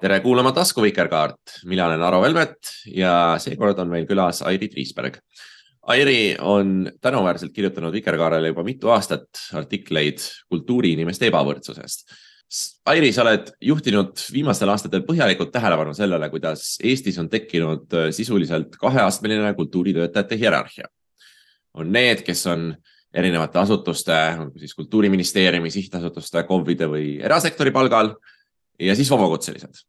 tere kuulama tasku Vikerkaart, mina olen Aro Velmet ja seekord on meil külas Airi Triisberg. Airi on tänuväärselt kirjutanud Vikerkaarele juba mitu aastat artikleid kultuuriinimeste ebavõrdsusest. Airi, sa oled juhtinud viimastel aastatel põhjalikult tähelepanu sellele, kuidas Eestis on tekkinud sisuliselt kaheastmeline kultuuritöötajate hierarhia. on need, kes on erinevate asutuste, siis kultuuriministeeriumi, sihtasutuste, KOV-ide või erasektori palgal ja siis vabakutselised.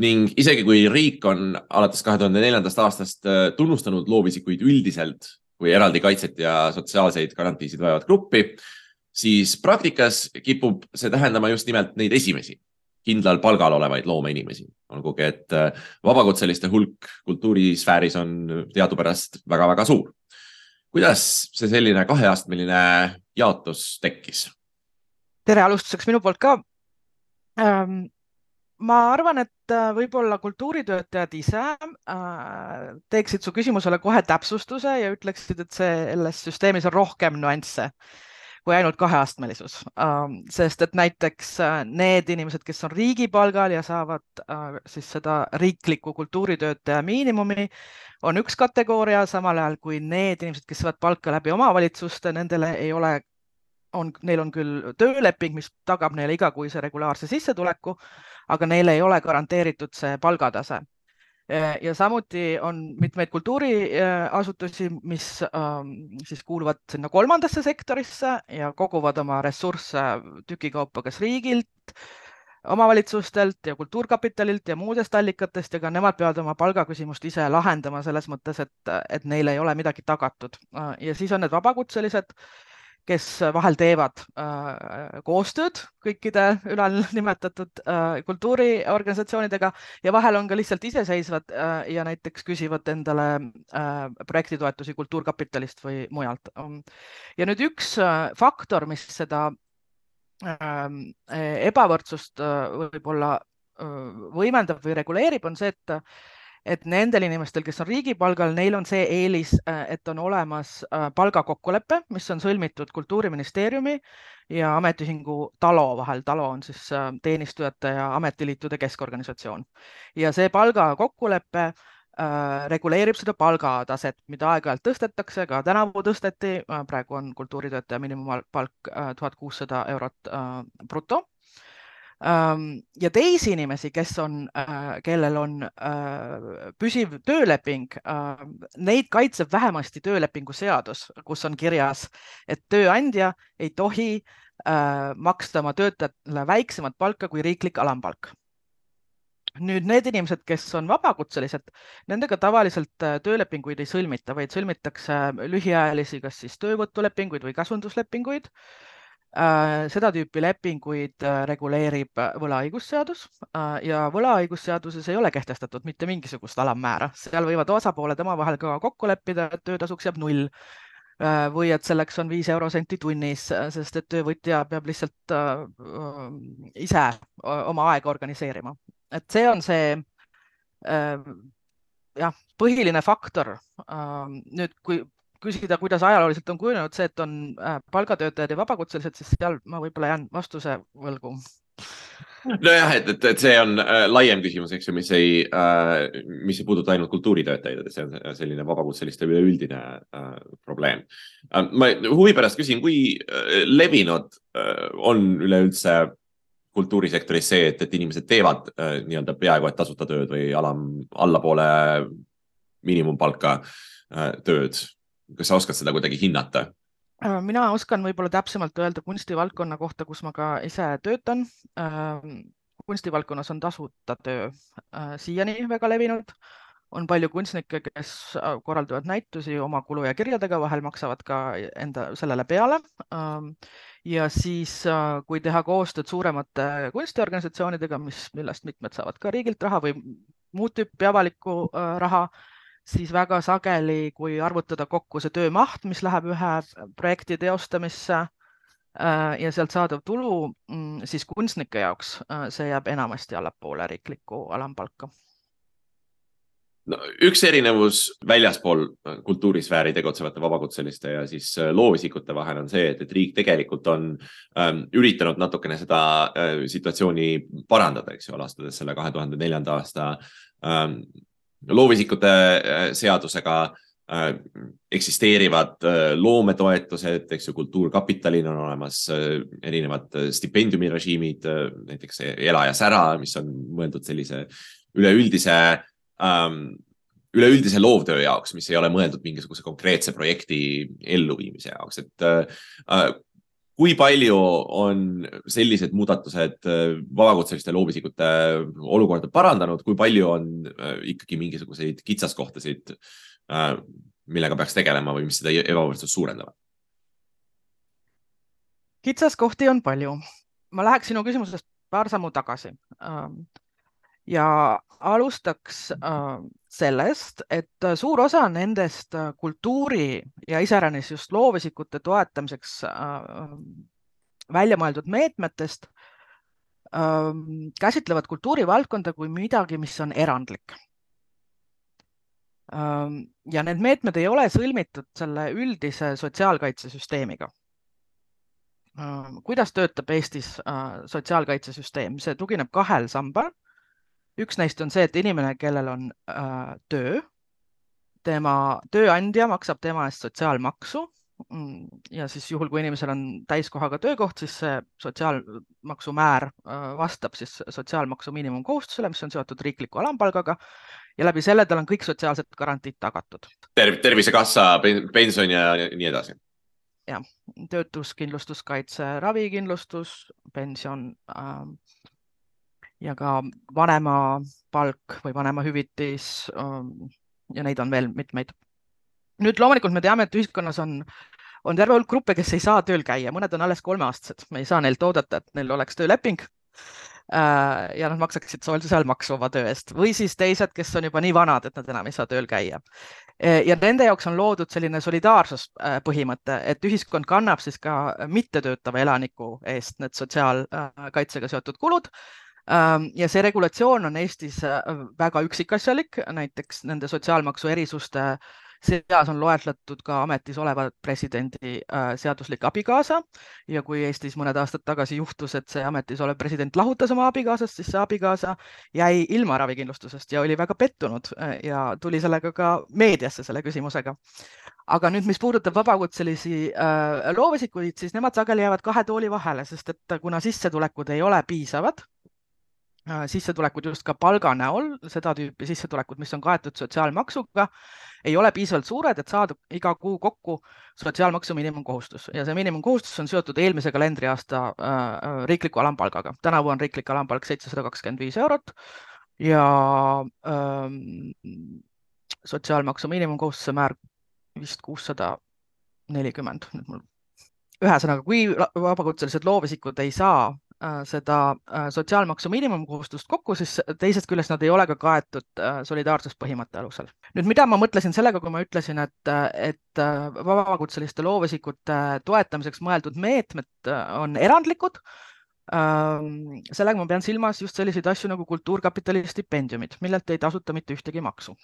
ning isegi kui riik on alates kahe tuhande neljandast aastast äh, tunnustanud loovisikuid üldiselt kui eraldi kaitset ja sotsiaalseid garantiisid vajavat gruppi, siis praktikas kipub see tähendama just nimelt neid esimesi, kindlal palgal olevaid loomeinimesi. olgugi, et äh, vabakutseliste hulk kultuurisfääris on teadupärast väga-väga suur. kuidas see selline kaheastmeline jaotus tekkis? tere alustuseks minu poolt ka ähm, ma arvan, et äh, võib-olla kultuuritöötajad ise äh, teeksid su küsimusele kohe täpsustuse ja ütleksid, et selles süsteemis on rohkem nüansse kui ainult kaheastmelisus ähm,, sest et näiteks äh, need inimesed, kes on riigipalgal ja saavad äh, siis seda riiklikku kultuuritöötaja miinimumi, on üks kategooria, samal ajal kui need inimesed, kes saavad palka läbi omavalitsuste, nendele ei ole on, neil on küll tööleping, mis tagab neile igakuise regulaarse sissetuleku, aga neile ei ole garanteeritud see palgatase. Ja samuti on mitmeid kultuuriasutusi, mis ähm, siis kuuluvad sinna kolmandasse sektorisse ja koguvad oma ressursse tükikaupa kas riigilt, omavalitsustelt ja Kultuurkapitalilt ja muudest allikatest ja ka nemad peavad oma palgaküsimust ise lahendama selles mõttes, et, et neil ei ole midagi tagatud. ja siis on need vabakutselised kes vahel teevad äh, koostööd kõikide ülalnimetatud äh, kultuuriorganisatsioonidega ja vahel on ka lihtsalt iseseisvad äh, ja näiteks küsivad endale äh, projektitoetusi Kultuurkapitalist või mujalt. ja nüüd üks äh, faktor, mis seda ähm, äh, ebavõrdsust võib-olla võimendab või reguleerib, on see, et et nendel inimestel, kes on riigipalgal, neil on see eelis, äh, et on olemas äh, palgakokkulepe, mis on sõlmitud Kultuuriministeeriumi ja ametiühingu TALO vahel. TALO on siis äh, Teenistujate ja Ametiliitude Keskorganisatsioon. Ja see palgakokkulepe reguleerib seda palgataset, mida aeg-ajalt tõstetakse, ka tänavu tõsteti, praegu on kultuuritöötaja miinimumpalk tuhat kuussada eurot bruto ja teisi inimesi, kes on, äh, kellel on äh, püsiv tööleping, neid kaitseb vähemasti töölepingu seadus, kus on kirjas, et tööandja ei tohi äh, maksta oma töötajatele väiksemat palka kui riiklik alampalk. Nüüd need inimesed, kes on vabakutselised, nendega tavaliselt töölepinguid ei sõlmita, vaid sõlmitakse lühiajalisi, kas siis töövõtulepinguid või käsunduslepinguid. Äh, seda tüüpi lepinguid äh, reguleerib äh, võlaõigusseadus ja võlaõigusseaduses ei ole kehtestatud mitte mingisugust alammäära, seal võivad osapooled omavahel ka kokku leppida, et töötasuks jääb null või et selleks on viis eurosenti tunnis, sest et töövõtja peab lihtsalt ise oma aega organiseerima. et see on see jah, põhiline faktor. nüüd, kui küsida, kuidas ajalooliselt on kujunenud see, et on äh, palgatöötajad ja vabakutselised, siis seal ma võib-olla jään vastuse võlgu. nojah, et, et, et see on äh, laiem küsimus, eks ju, mis ei äh,, mis ei puuduta ainult kultuuritöötajaid, et see on selline vabakutseliste üleüldine äh, probleem äh,. ma huvi pärast küsin, kui äh, levinud äh, on üleüldse kultuurisektoris see, et, et inimesed teevad äh, nii-öelda peaaegu et tasuta tööd või alam, allapoole miinimumpalka äh, tööd kas sa oskad seda kuidagi hinnata? Äh, mina oskan võib-olla täpsemalt öelda kunstivaldkonna kohta, kus ma ka ise töötan. Ähm, kunstivaldkonnas on tasuta töö äh, siiani väga levinud. on palju kunstnikke, kes äh, korraldavad näitusi oma kulu ja kirjadega, vahel maksavad ka enda sellele peale. Ähm, ja siis, kui teha koostööd suuremate kunstiorganisatsioonidega, mis, millest mitmed saavad ka riigilt raha või muud tüüpi avalikku raha siis väga sageli, kui arvutada kokku see töömaht, mis läheb ühe projekti teostamisse äh, ja sealt saadav tulu, mm, siis kunstnike jaoks äh, see jääb enamasti allapoole riiklikku alampalka. No üks erinevus väljaspool kultuurisfääri tegutsevate vabakutseliste ja siis äh, loovisikute vahel on see, et, et riik tegelikult on ähm, üritanud natukene seda äh, situatsiooni parandada, eks ju, alastades selle kahe tuhande neljanda aasta ähm, loovisikute äh, seadusega äh, eksisteerivad äh, loometoetused, eks ju, Kultuurkapitalil on olemas erinevad stipendiumirežiimid, näiteks Ela ja sära, mis on mõeldud sellise üleüldise ähm, üleüldise loovtöö jaoks, mis ei ole mõeldud mingisuguse konkreetse projekti elluviimise jaoks, et äh, kui palju on sellised muudatused äh, vabakutseliste loovisikute olukorda parandanud, kui palju on äh, ikkagi mingisuguseid kitsaskohtasid äh,, millega peaks tegelema või mis seda ebavõrdsust suurendavad? kitsaskohti on palju. ma läheks sinu küsimusest paar sammu tagasi ähm, ja alustaks äh, sellest, et äh, suur osa nendest äh, kultuuri ja iseäranis just loovisikute toetamiseks välja mõeldud meetmetest ähm, käsitlevad kultuurivaldkonda kui midagi, mis on erandlik. Ähm, ja need meetmed ei ole sõlmitud selle üldise sotsiaalkaitsesüsteemiga. Ähm, kuidas töötab Eestis sotsiaalkaitsesüsteem, see tugineb kahel sambal üks neist on see, et inimene, kellel on äh, töö, tema tööandja maksab tema eest sotsiaalmaksu mm, ja siis juhul, kui inimesel on täiskohaga töökoht, siis see sotsiaalmaksu määr äh, vastab siis sotsiaalmaksu miinimumkohustusele, mis on seotud riikliku alampalgaga ja läbi selle tal on kõik sotsiaalsed garantiid tagatud Ter. tervisekassa, pension ja nii edasi. jah, töötuskindlustuskaitse, ravikindlustus, pension äh, ja ka vanemapalk või vanemahüvitis ähm, ja neid on veel mitmeid. nüüd loomulikult me teame, et ühiskonnas on, on terve hulk gruppe, kes ei saa tööl käia, mõned on alles kolmeaastased, me ei saa neilt oodata, et neil oleks tööleping äh, ja nad maksaksid sotsiaalmaksu oma töö eest või siis teised, kes on juba nii vanad, et nad enam ei saa tööl käia. Äh, ja nende jaoks on loodud selline solidaarsuspõhimõte, et ühiskond kannab siis ka mittetöötava elaniku eest need sotsiaalkaitsega seotud kulud ja see regulatsioon on Eestis äh, väga üksikasjalik, näiteks nende sotsiaalmaksu erisuste seas on loetletud ka ametis oleva presidendi äh, seaduslik abikaasa ja kui Eestis mõned aastad tagasi juhtus, et see ametis olev president lahutas oma abikaasast, siis see abikaasa jäi ilma ravikindlustusest ja oli väga pettunud äh, ja tuli sellega ka meediasse selle küsimusega. aga nüüd, mis puudutab vabakutselisi loovisikuid, siis nemad sageli jäävad kahe tooli vahele, sest et kuna sissetulekud ei ole piisavad sissetulekud just ka palga näol, seda tüüpi sissetulekud, mis on kaetud sotsiaalmaksuga, ei ole piisavalt suured, et saada iga kuu kokku sotsiaalmaksu miinimumkohustus ja see miinimumkohustus on seotud eelmise kalendriaasta äh, äh, riikliku alampalgaga. tänavu on riiklik alampalk seitsesada kakskümmend viis eurot ja ähm, sotsiaalmaksu miinimumkohustuse määr vist kuussada nelikümmend. ühesõnaga, kui vabakutselised loovisikud ei saa Äh, seda äh, sotsiaalmaksu miinimumkohustust kokku, siis teisest küljest nad ei ole ka kaetud äh, solidaarsuspõhimõtte alusel. nüüd, mida ma mõtlesin sellega, kui ma ütlesin, et, et vabakutseliste loovisikute toetamiseks mõeldud meetmed on erandlikud ähm, sellega ma pean silmas just selliseid asju nagu Kultuurkapitali stipendiumid, millelt ei tasuta mitte ühtegi maksu.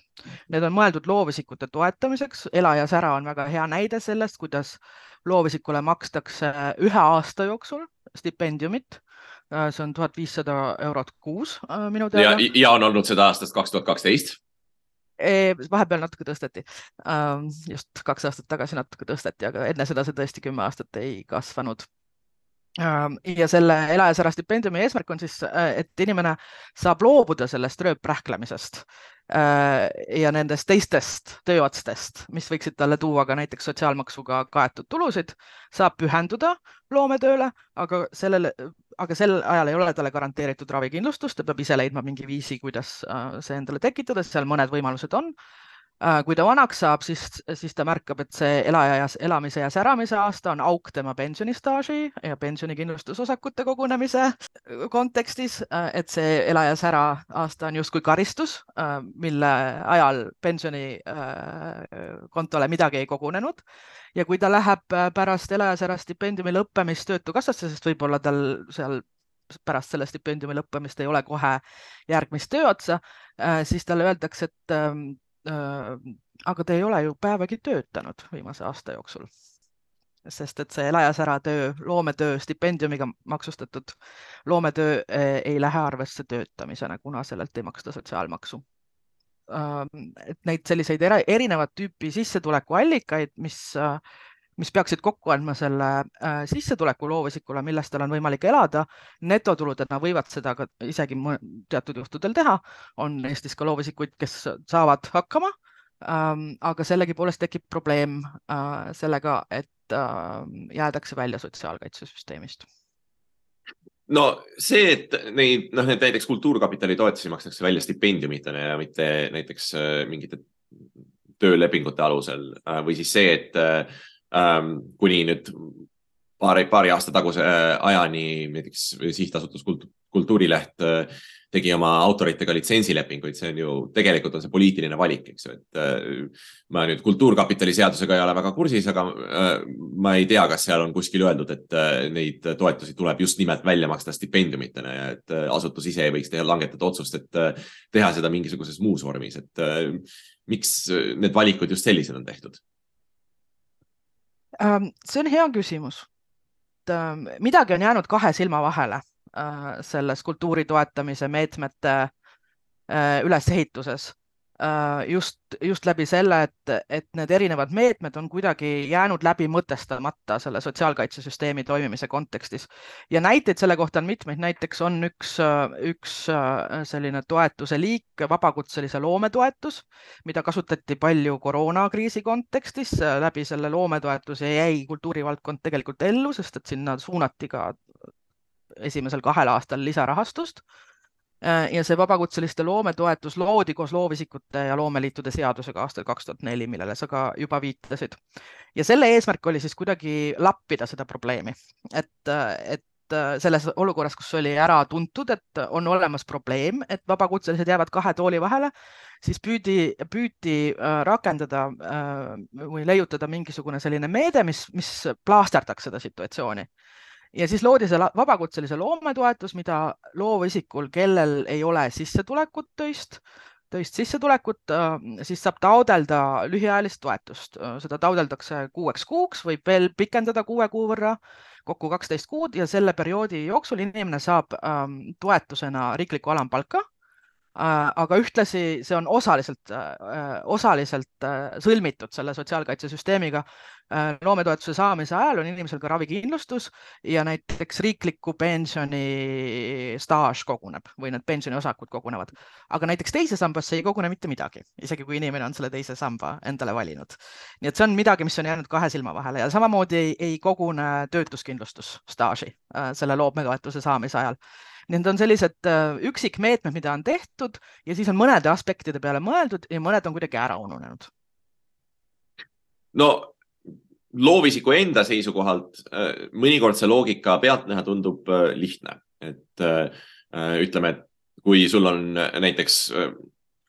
Need on mõeldud loovisikute toetamiseks, Ela ja sära on väga hea näide sellest, kuidas loovisikule makstakse ühe aasta jooksul stipendiumit Äh, see on tuhat viissada eurot kuus äh, minu teada. ja, on olnud seda aastast kaks tuhat kaksteist? vahepeal natuke tõsteti, ähm, just kaks aastat tagasi natuke tõsteti, aga enne seda see tõesti kümme aastat ei kasvanud ähm, ja selle elajasära stipendiumi eesmärk on siis, äh, et inimene saab loobuda sellest rööprähklemisest ja nendest teistest tööotstest, mis võiksid talle tuua ka näiteks sotsiaalmaksuga kaetud tulusid, saab pühenduda loometööle, aga sellele aga sel ajal ei ole talle garanteeritud ravikindlustust, ta peab ise leidma mingi viisi, kuidas äh, see endale tekitada, seal mõned võimalused on kui ta vanaks saab, siis, siis ta märkab, et see elaja, elamise ja säramise aasta on auk tema pensionistaaži ja pensionikindlustusosakute kogunemise kontekstis, äh, et see ela ja sära aasta on justkui karistus, äh, mille ajal pensionikontole midagi ei kogunenud. Ja kui ta läheb pärast ela ja sära stipendiumi lõppemist Töötukassasse, sest võib-olla tal seal pärast selle stipendiumi lõppemist ei ole kohe järgmist tööotsa, siis talle öeldakse, et ähm, aga te ei ole ju päevagi töötanud viimase aasta jooksul sest et see elajasära töö, loometöö, stipendiumiga maksustatud loometöö ei lähe arvesse töötamisena, kuna sellelt ei maksta sotsiaalmaksu. et neid selliseid erinevat tüüpi sissetulekuallikaid, mis, mis peaksid kokku andma selle sissetuleku loovisikule, millest tal on võimalik elada, netotuludena võivad seda ka isegi teatud juhtudel teha, on Eestis ka loovisikuid, kes saavad hakkama aga sellegipoolest tekib probleem sellega, et jäädakse välja sotsiaalkaitsesüsteemist. No see, et neid, noh, need näiteks Kultuurkapitali toetusi makstakse välja stipendiumitena ja mitte näiteks mingite töölepingute alusel või siis see, et ähm, kuni nüüd paari, paari aasta taguse ajani näiteks sihtasutus Kultuurileht tegi oma autoritega litsentsilepinguid, see on ju, tegelikult on see poliitiline valik, eks ju, et äh, ma nüüd Kultuurkapitali seadusega ei ole väga kursis, aga äh, ma ei tea, kas seal on kuskil öeldud, et äh, neid toetusi tuleb just nimelt välja maksta stipendiumitena ja et asutus ise võiks teha, langetada otsust, et teha seda mingisuguses muus vormis, et miks need valikud just sellised on tehtud? Ähm, see on hea küsimus. Ähm, midagi on jäänud kahe silma vahele Äh, selles kultuuri toetamise meetmete äh, ülesehituses just, just läbi selle, et, et need erinevad meetmed on kuidagi jäänud läbi mõtestamata selle sotsiaalkaitsesüsteemi toimimise kontekstis. ja näiteid selle kohta on mitmeid, näiteks on üks, üks selline toetuse liik, vabakutselise loometoetus, mida kasutati palju koroonakriisi kontekstis. läbi selle loometoetuse jäi kultuurivaldkond tegelikult ellu, sest et sinna suunati ka esimesel kahel aastal lisarahastust äh, ja see vabakutseliste loometoetus loodi koos loovisikute ja loomeliitude seadusega aastal kaks tuhat neli, millele sa ka juba viitasid. ja selle eesmärk oli siis kuidagi lappida seda probleemi, et, et selles olukorras, kus oli ära tuntud, et on olemas probleem, et vabakutselised jäävad kahe tooli vahele, siis püüdi, püüti äh, rakendada äh, või leiutada mingisugune selline meede, mis, mis plaasterdaks seda situatsiooni ja siis loodi see vabakutselise loometoetus, mida loovisikul, kellel ei ole sissetulekut töist, töist sissetulekut, äh, siis saab taodelda lühiajalist toetust. Äh, seda taodeldakse kuueks kuuks, võib veel pikendada kuue kuu võrra, kokku kaksteist kuud ja selle perioodi jooksul inimene saab ähm, toetusena riiklikku alampalka aga ühtlasi see on osaliselt, äh, osaliselt äh, sõlmitud selle sotsiaalkaitsesüsteemiga. loometoetuse saamise ajal on inimesel ka ravikindlustus ja näiteks riikliku pensioni staaž koguneb või need pensioniosakud kogunevad, aga näiteks teise sambasse ei kogune mitte midagi, isegi kui inimene on selle teise samba endale valinud. nii et see on midagi, mis on jäänud kahe silma vahele ja samamoodi ei, ei kogune töötuskindlustusstaaži selle loometoetuse saamise ajal Need on sellised äh, üksikmeetmed, mida on tehtud ja siis on mõnede aspektide peale mõeldud ja mõned on kuidagi ära ununenud. no loovisiku enda seisukohalt äh, mõnikord see loogika pealtnäha tundub äh, lihtne, et ütleme, et kui sul on näiteks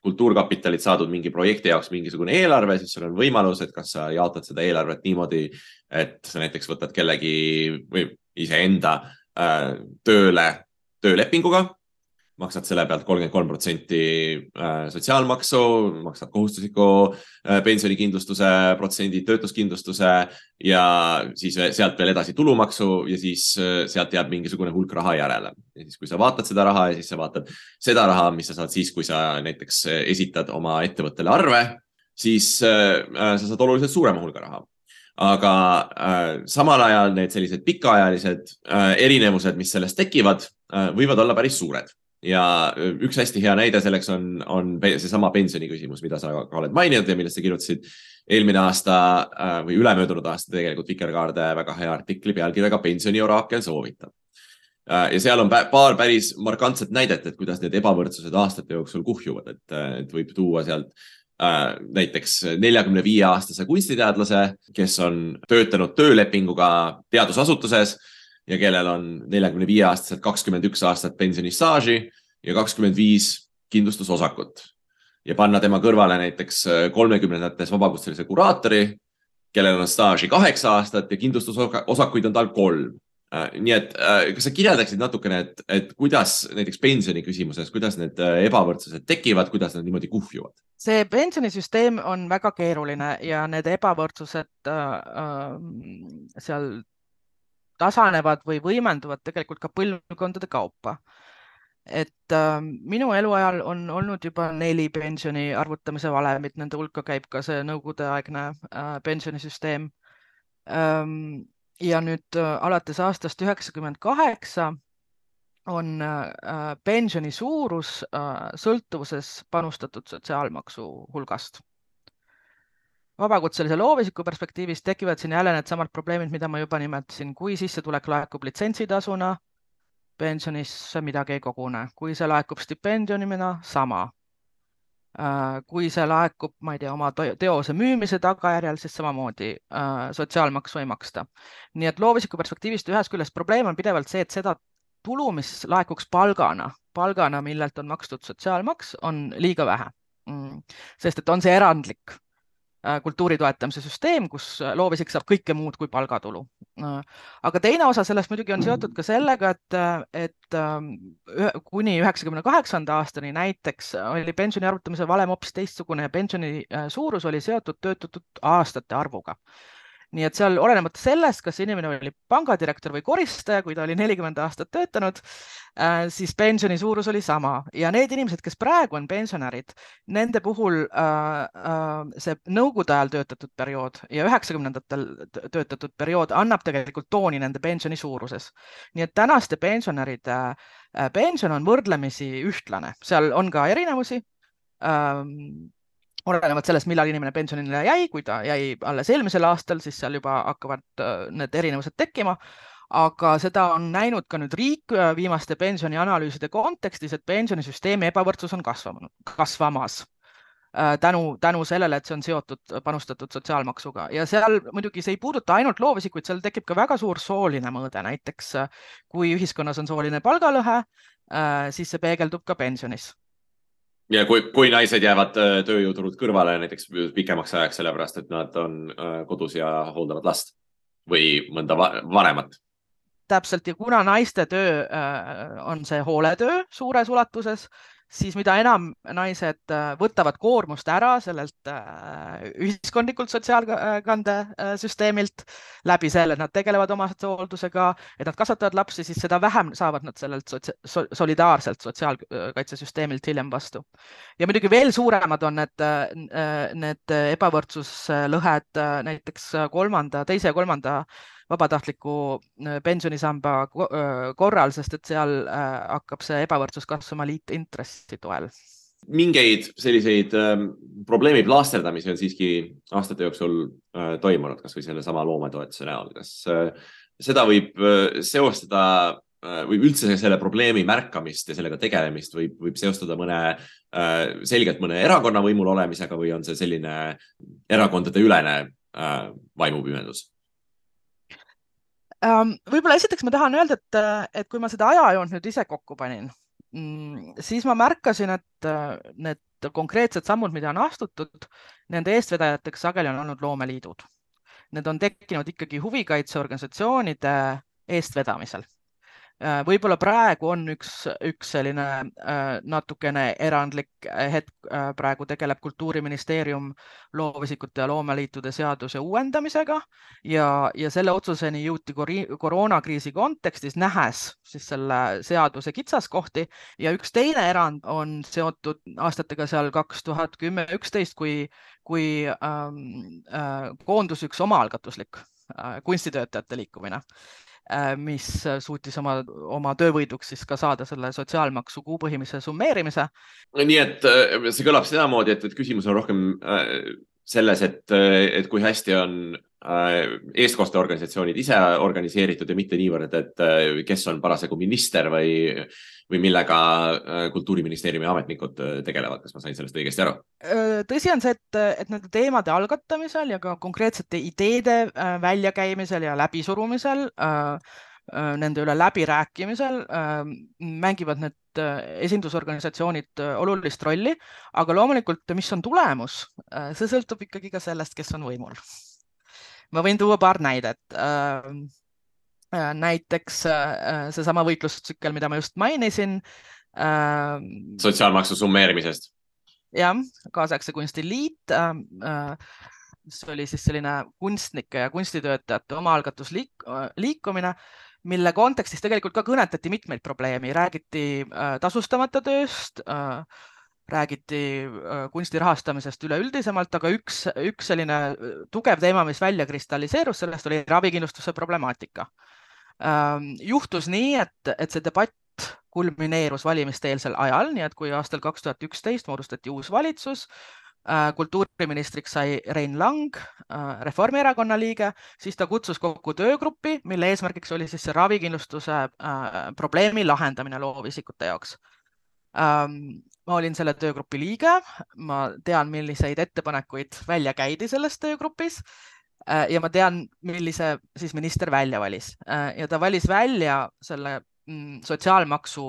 kultuurkapitalilt saadud mingi projekti jaoks mingisugune eelarve, siis sul on võimalus, et kas sa jaotad seda eelarvet niimoodi, et sa näiteks võtad kellegi või iseenda tööle töölepinguga, maksad selle pealt kolmkümmend kolm protsenti äh, sotsiaalmaksu, maksad kohustusliku äh, pensionikindlustuse protsendi, töötuskindlustuse ja siis sealt veel edasi tulumaksu ja siis äh, sealt jääb mingisugune hulk raha järele. ja siis, kui sa vaatad seda raha ja siis sa vaatad seda raha, mis sa saad siis, kui sa näiteks esitad oma ettevõttele arve, siis sa saad oluliselt suurema hulga raha aga äh, samal ajal need sellised pikaajalised äh, erinevused, mis sellest tekivad võivad olla päris suured. Ja äh, üks hästi hea näide selleks on, on seesama pensioni küsimus, mida sa ka oled maininud ja millest sa kirjutasid. Eelmine aasta äh, või ülemöödunud aasta tegelikult Vikerkaarde väga hea artikli pealkirjaga Pensioniorakel soovitab. Äh,. ja seal on paar päris markantset näidet, et kuidas need ebavõrdsused aastate jooksul kuhjuvad, et, et võib tuua sealt Äh, näiteks neljakümne viie aastase kunstiteadlase, kes on töötanud töölepinguga teadusasutuses ja kellel on neljakümne viie aastaselt kakskümmend üks aastat pensionistaaži ja kakskümmend viis kindlustusosakut. ja panna tema kõrvale näiteks kolmekümnendates vabakutselise kuraatori, kellel on staaži kaheksa aastat ja kindlustusosakuid on tal kolm nii et kas sa kirjeldaksid natukene, et, et kuidas näiteks pensioni küsimuses, kuidas need ebavõrdsused tekivad, kuidas nad niimoodi kuhjuvad? see pensionisüsteem on väga keeruline ja need ebavõrdsused äh, seal tasanevad või võimenduvad tegelikult ka põlvkondade kaupa et äh, minu eluajal on olnud juba neli pensioni arvutamise valemit, nende hulka käib ka see nõukogudeaegne äh, pensionisüsteem ähm,. ja nüüd äh, alates aastast üheksakümmend kaheksa on äh, pensioni suurus äh, sõltuvuses panustatud sotsiaalmaksu hulgast vabakutselise loovisiku perspektiivist tekivad siin jälle needsamad probleemid, mida ma juba nimetasin, kui sissetulek laekub litsentsitasuna pensionisse midagi ei kogune, kui see laekub stipendiumina, sama. Äh, kui see laekub, ma ei tea, oma teose müümise tagajärjel, siis samamoodi äh, sotsiaalmaksu ei maksta. nii et loovisiku perspektiivist ühest küljest probleem on pidevalt see, et seda tulu, mis laekuks palgana, palgana, millelt on makstud sotsiaalmaks, on liiga vähe. Mm.. sest et on see erandlik kultuuri toetamise süsteem, kus äh, loovisik saab kõike muud kui palgatulu. Äh, aga teine osa sellest muidugi on seotud ka sellega, et, et kuni üheksakümne kaheksanda aastani näiteks oli pensioni arvutamise valem hoopis teistsugune ja pensioni suurus oli seotud töötatud aastate arvuga nii et seal olenemata sellest, kas inimene oli pangadirektor või koristaja, kui ta oli nelikümmend aastat töötanud, äh, siis pensioni suurus oli sama ja need inimesed, kes praegu on pensionärid, nende puhul äh, äh, see nõukogude ajal töötatud periood ja üheksakümnendatel töötatud periood annab tegelikult tooni nende pensioni suuruses. nii et tänaste pensionäride pension on võrdlemisi ühtlane, seal on ka erinevusi ähm, olenevalt sellest, millal inimene pensionile jäi, kui ta jäi alles eelmisel aastal, siis seal juba hakkavad äh, need erinevused tekkima. aga seda on näinud ka nüüd riik äh, viimaste pensionianalüüside kontekstis, et pensionisüsteemi ebavõrdsus on kasvanud, kasvamas äh, tänu, tänu sellele, et see on seotud panustatud sotsiaalmaksuga. Ja seal muidugi see ei puuduta ainult loovisikuid, seal tekib ka väga suur sooline mõõde, näiteks kui ühiskonnas on sooline palgalõhe, siis see peegeldub ka pensionis ja kui, kui naised jäävad äh, tööjõuturult kõrvale näiteks pikemaks ajaks, sellepärast et nad on äh, kodus ja hooldavad last või mõnda vanemat. täpselt ja kuna naiste töö äh, on see hooletöö suures ulatuses, siis mida enam naised äh, võtavad koormust ära sellelt äh, ühiskondlikult sotsiaalkandesüsteemilt läbi selle, et nad tegelevad omastehooldusega, et nad kasvatavad lapsi, siis seda vähem saavad nad sellelt sotsia solidaarselt sotsiaalkaitsesüsteemilt hiljem vastu. ja muidugi veel suuremad on need, äh, need ebavõrdsuslõhed näiteks kolmanda, teise ja kolmanda vabatahtliku äh, pensionisamba äh, korral, sest et seal äh, hakkab see ebavõrdsus kasvama liitintressi toel mingeid selliseid äh, probleemi plaasterdamisi on siiski aastate jooksul äh, toimunud, kasvõi sellesama loometoetuse näol, kas äh, seda võib äh, seostada äh, või üldse selle probleemi märkamist ja sellega tegelemist võib, võib seostada mõne äh,, selgelt mõne erakonna võimul olemisega või on see selline erakondade ülene äh, vaimupimedus? Ähm, võib-olla esiteks ma tahan öelda, et, et kui ma seda ajajoont nüüd ise kokku panin, mm, siis ma märkasin, et need konkreetsed sammud, mida on astutud, nende eestvedajateks sageli on olnud loomeliidud. Need on tekkinud ikkagi huvikaitseorganisatsioonide eestvedamisel võib-olla praegu on üks, üks selline äh, natukene erandlik hetk, äh, praegu tegeleb Kultuuriministeerium loovisikute ja loomeliitude seaduse uuendamisega ja, ja selle otsuseni jõuti koroonakriisi kontekstis, nähes siis selle seaduse kitsaskohti. Ja üks teine erand on seotud aastatega seal kaks tuhat kümme, üksteist, kui, kui ähm, äh, koondus üks omaalgatuslik äh, kunstitöötajate liikumine. Äh, mis suutis oma, oma töövõiduks siis ka saada selle sotsiaalmaksu kuupõhimise summeerimise. nii et äh, see kõlab sedamoodi, et, et küsimus on rohkem äh, selles, et, et kui hästi on eestkosteorganisatsioonid ise organiseeritud ja mitte niivõrd, et kes on parasjagu minister või või millega äh, Kultuuriministeeriumi ametnikud äh, tegelevad, kas ma sain sellest õigesti aru? Äh, tõsi on see, et, et nende teemade algatamisel ja ka konkreetsete ideede väljakäimisel ja läbisurumisel nende üle läbirääkimisel mängivad need esindusorganisatsioonid olulist rolli, aga loomulikult, mis on tulemus, see sõltub ikkagi ka sellest, kes on võimul. Ma võin tuua paar näidet näiteks seesama võitlustsükkel, mida ma just mainisin. sotsiaalmaksu summeerimisest. jah, kaasaegse kunsti liit mis oli siis selline kunstnike ja kunstitöötajate omaalgatusliikumine, mille kontekstis tegelikult ka kõnetati mitmeid probleeme, räägiti äh, tasustamata tööst äh,, räägiti äh, kunsti rahastamisest üleüldisemalt, aga üks, üks selline tugev teema, mis välja kristalliseerus, sellest oli ravikindlustuse problemaatika. Ähm, juhtus nii, et, et see debatt kulmineerus valimiste-eelsel ajal, nii et kui aastal kaks tuhat üksteist moodustati uus valitsus, Äh, kultuuriministriks sai Rein Lang, äh, Reformierakonna liige, siis ta kutsus kokku töögruppi, mille eesmärgiks oli siis see ravikindlustuse äh, probleemi lahendamine loovisikute jaoks. Ähm, ma olin selle töögrupi liige, ma tean, milliseid ettepanekuid välja käidi selles töögrupis ja ma tean, millise siis minister välja valis. Ja ta valis välja selle mm, sotsiaalmaksu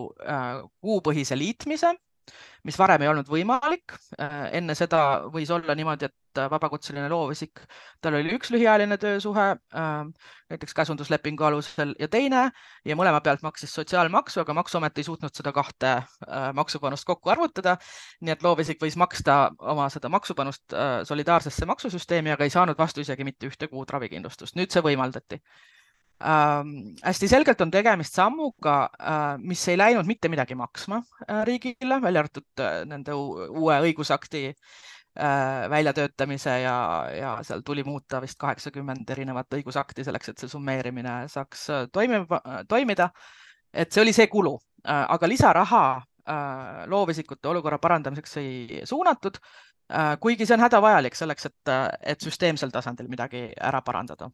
kuupõhise liitmise mis varem ei olnud võimalik. Äh, enne seda võis olla niimoodi, et vabakutseline loovisik, tal oli üks lühiajaline töösuhe, äh, näiteks käsunduslepingu alusel ja teine ja mõlema pealt maksis sotsiaalmaksu, aga Maksuamet ei suutnud seda kahte äh, maksupanust kokku arvutada. nii et loovisik võis maksta oma seda maksupanust solidaarsesse maksusüsteemi, aga ei saanud vastu isegi mitte ühte kuud ravikindlustust. nüüd see võimaldati ähm, hästi selgelt on tegemist sammuga äh,, mis ei läinud mitte midagi maksma äh, riigile, välja arvatud äh, nende uue õigusakti äh, väljatöötamise ja, ja seal tuli muuta vist kaheksakümmend erinevat õigusakti selleks, et see summeerimine saaks äh, toimima, toimida. et see oli see kulu äh,, aga lisaraha äh, loovisikute olukorra parandamiseks ei suunatud äh,, kuigi see on hädavajalik selleks, et, et süsteemsel tasandil midagi ära parandada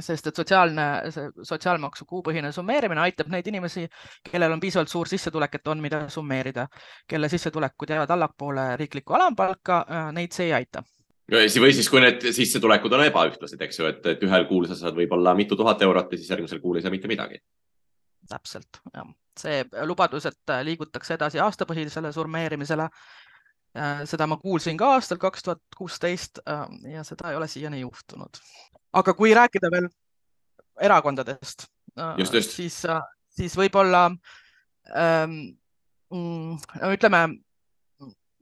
sest et sotsiaalne, see sotsiaalmaksu kuupõhine summeerimine aitab neid inimesi, kellel on piisavalt suur sissetulek, et on, mida summeerida, kelle sissetulekud jäävad allapoole riiklikku alampalka, äh, neid see ei aita või siis, kui need sissetulekud on ebaühtlased, eks ju, et, et ühel kuul sa saad võib-olla mitu tuhat eurot ja siis järgmisel kuul ei saa mitte midagi. täpselt, jah. see lubadus, et liigutakse edasi aastapõhisele summeerimisele, äh, seda ma kuulsin ka aastal kaks tuhat kuusteist äh, ja seda ei ole siiani juhtunud aga kui rääkida veel erakondadest, siis, siis võib-olla ähm, mm, ütleme,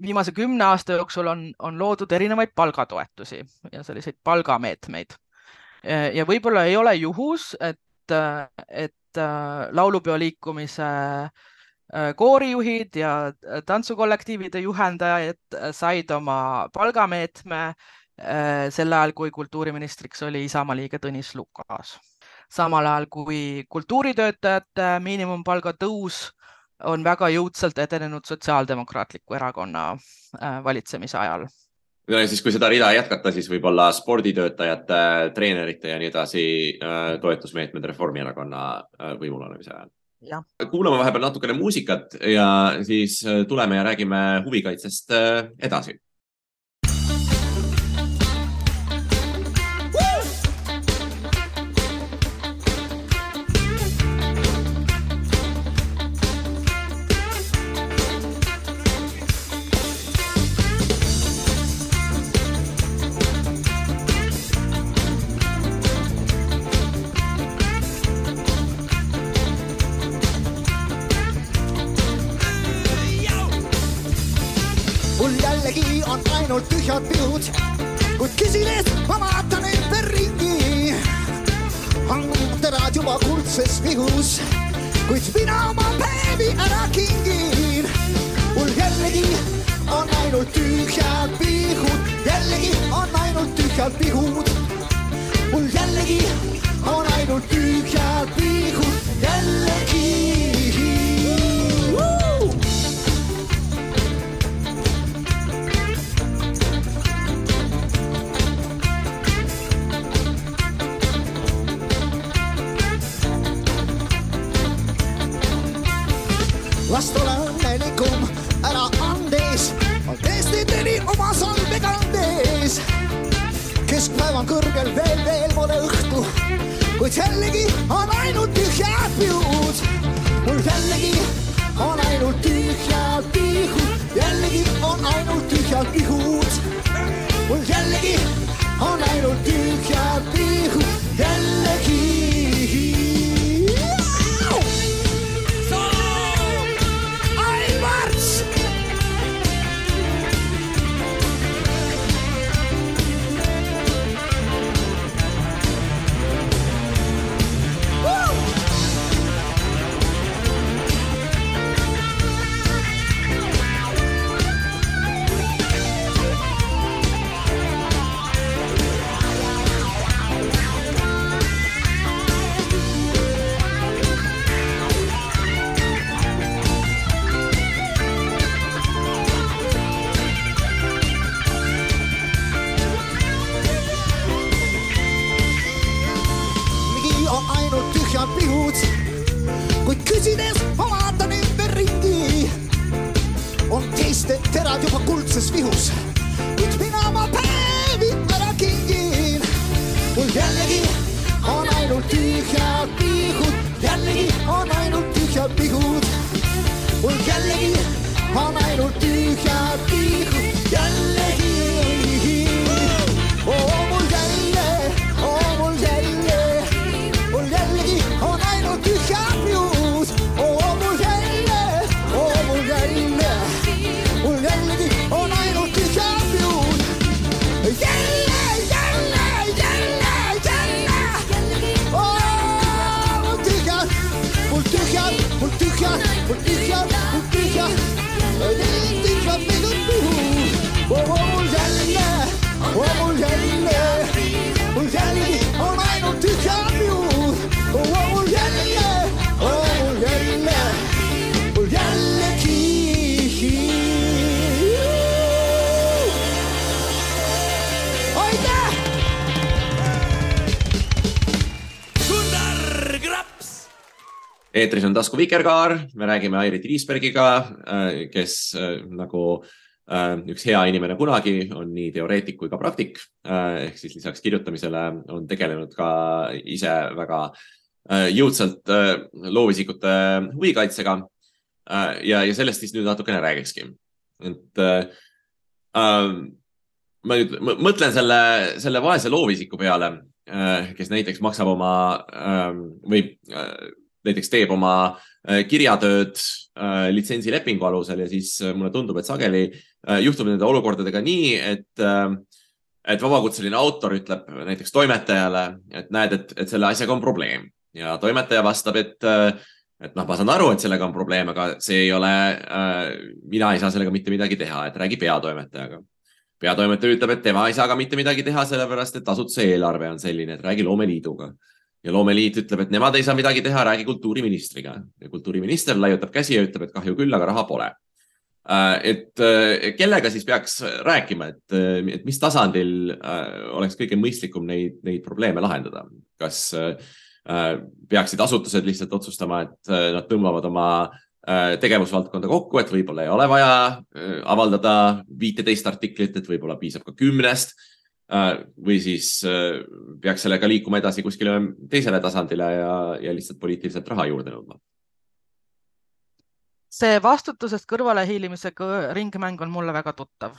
viimase kümne aasta jooksul on, on loodud erinevaid palgatoetusi ja selliseid palgameetmeid. ja võib-olla ei ole juhus, et, et äh, laulupeo liikumise äh, koorijuhid ja tantsukollektiivide juhendajad said oma palgameetme Äh, sel ajal, kui kultuuriministriks oli Isamaa liige Tõnis Lukas. samal ajal kui kultuuritöötajate miinimumpalga tõus on väga jõudsalt edenenud Sotsiaaldemokraatliku Erakonna äh, valitsemise ajal. ja siis, kui seda rida jätkata, siis võib-olla sporditöötajate, treenerite ja nii edasi äh, toetusmeetmed Reformierakonna võimul olemise ajal Ja. Kuulame vahepeal natukene muusikat ja siis tuleme ja räägime huvikaitsest edasi ainult tühjad tasku Vikerkaar, me räägime Airi Triisbergiga, kes äh, nagu äh, üks hea inimene kunagi on nii teoreetik kui ka praktik ehk siis lisaks kirjutamisele on tegelenud ka ise väga äh, jõudsalt äh, loovisikute huvikaitsega. ja, ja sellest siis nüüd natukene räägikski. et äh, äh, ma nüüd mõ- mõtlen selle, selle vaese loovisiku peale, kes näiteks maksab oma äh, või äh, näiteks teeb oma äh, kirjatööd äh, litsentsilepingu alusel ja siis äh, mulle tundub, et sageli juhtub nende olukordadega nii, et et vabakutseline autor ütleb näiteks toimetajale, et näed, et, et selle asjaga on probleem ja toimetaja vastab, et, et noh, ma saan aru, et sellega on probleem, aga see ei ole mina ei saa sellega mitte midagi teha, et räägi peatoimetajaga. peatoimetaja ütleb, et tema ei saa ka mitte midagi teha, sellepärast et asutuse eelarve on selline, et räägi loomeliiduga ja loomeliit ütleb, et nemad ei saa midagi teha, räägi kultuuriministriga. Kultuuriminister laiutab käsi ja ütleb, et kahju küll, aga raha pole. et äh, kellega siis peaks rääkima, et, et mis tasandil äh, oleks kõige mõistlikum neid, neid probleeme lahendada, kas äh, peaksid asutused lihtsalt otsustama, et äh, nad tõmbavad oma äh, tegevusvaldkonda kokku, et võib-olla ei ole vaja äh, avaldada viiteist artiklit, et võib-olla piisab ka kümnest? Äh, või siis äh, peaks sellega liikuma edasi kuskile teisele tasandile ja, ja lihtsalt poliitiliselt raha juurde nõudma. see vastutusest kõrvalehiilimise kõ- ringmäng on mulle väga tuttav.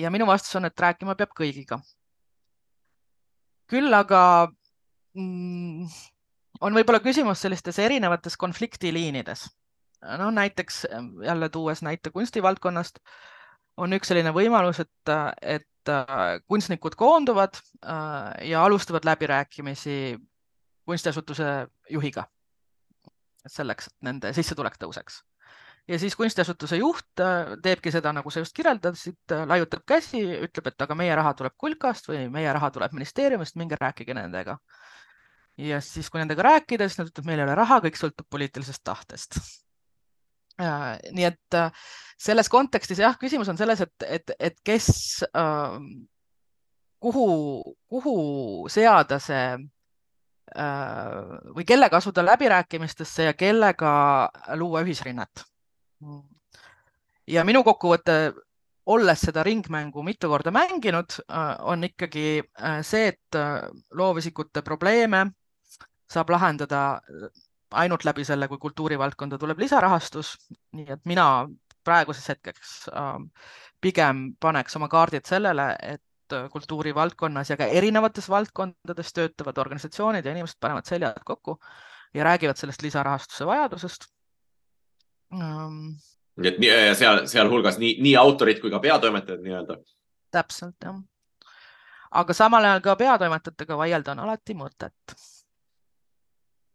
ja minu vastus on, et rääkima peab kõigiga. küll aga mm, on võib-olla küsimus sellistes erinevates konfliktiliinides. no näiteks jälle tuues näite kunstivaldkonnast, on üks selline võimalus, et, et äh, kunstnikud koonduvad äh, ja alustavad läbirääkimisi kunstiasutuse juhiga selleks, et nende sissetulek tõuseks. ja siis kunstiasutuse juht äh, teebki seda, nagu sa just kirjeldasid, laiutab käsi, ütleb, et aga meie raha tuleb kulkast või meie raha tuleb ministeeriumist, minge rääkige nendega. ja siis, kui nendega rääkida, siis nad ütlevad, meil ei ole raha, kõik sõltub poliitilisest tahtest. Nii et äh, selles kontekstis jah, küsimus on selles, et, et, et kes äh,, kuhu, kuhu seada see äh, või kellega asuda läbirääkimistesse ja kellega luua ühisrinnet. ja minu kokkuvõte, olles seda ringmängu mitu korda mänginud, on ikkagi äh, see, et äh, loovisikute probleeme saab lahendada ainult läbi selle, kui kultuurivaldkonda tuleb lisarahastus, nii et mina praeguseks hetkeks äh, pigem paneks oma kaardid sellele, et äh, kultuurivaldkonnas ja ka erinevates valdkondades töötavad organisatsioonid ja inimesed panevad seljad kokku ja räägivad sellest lisarahastuse vajadusest ähm,. nii et ja seal, sealhulgas nii, nii autorid kui ka peatoimetajad nii-öelda. täpselt jah. aga samal ajal ka peatoimetajatega vaielda on alati mõtet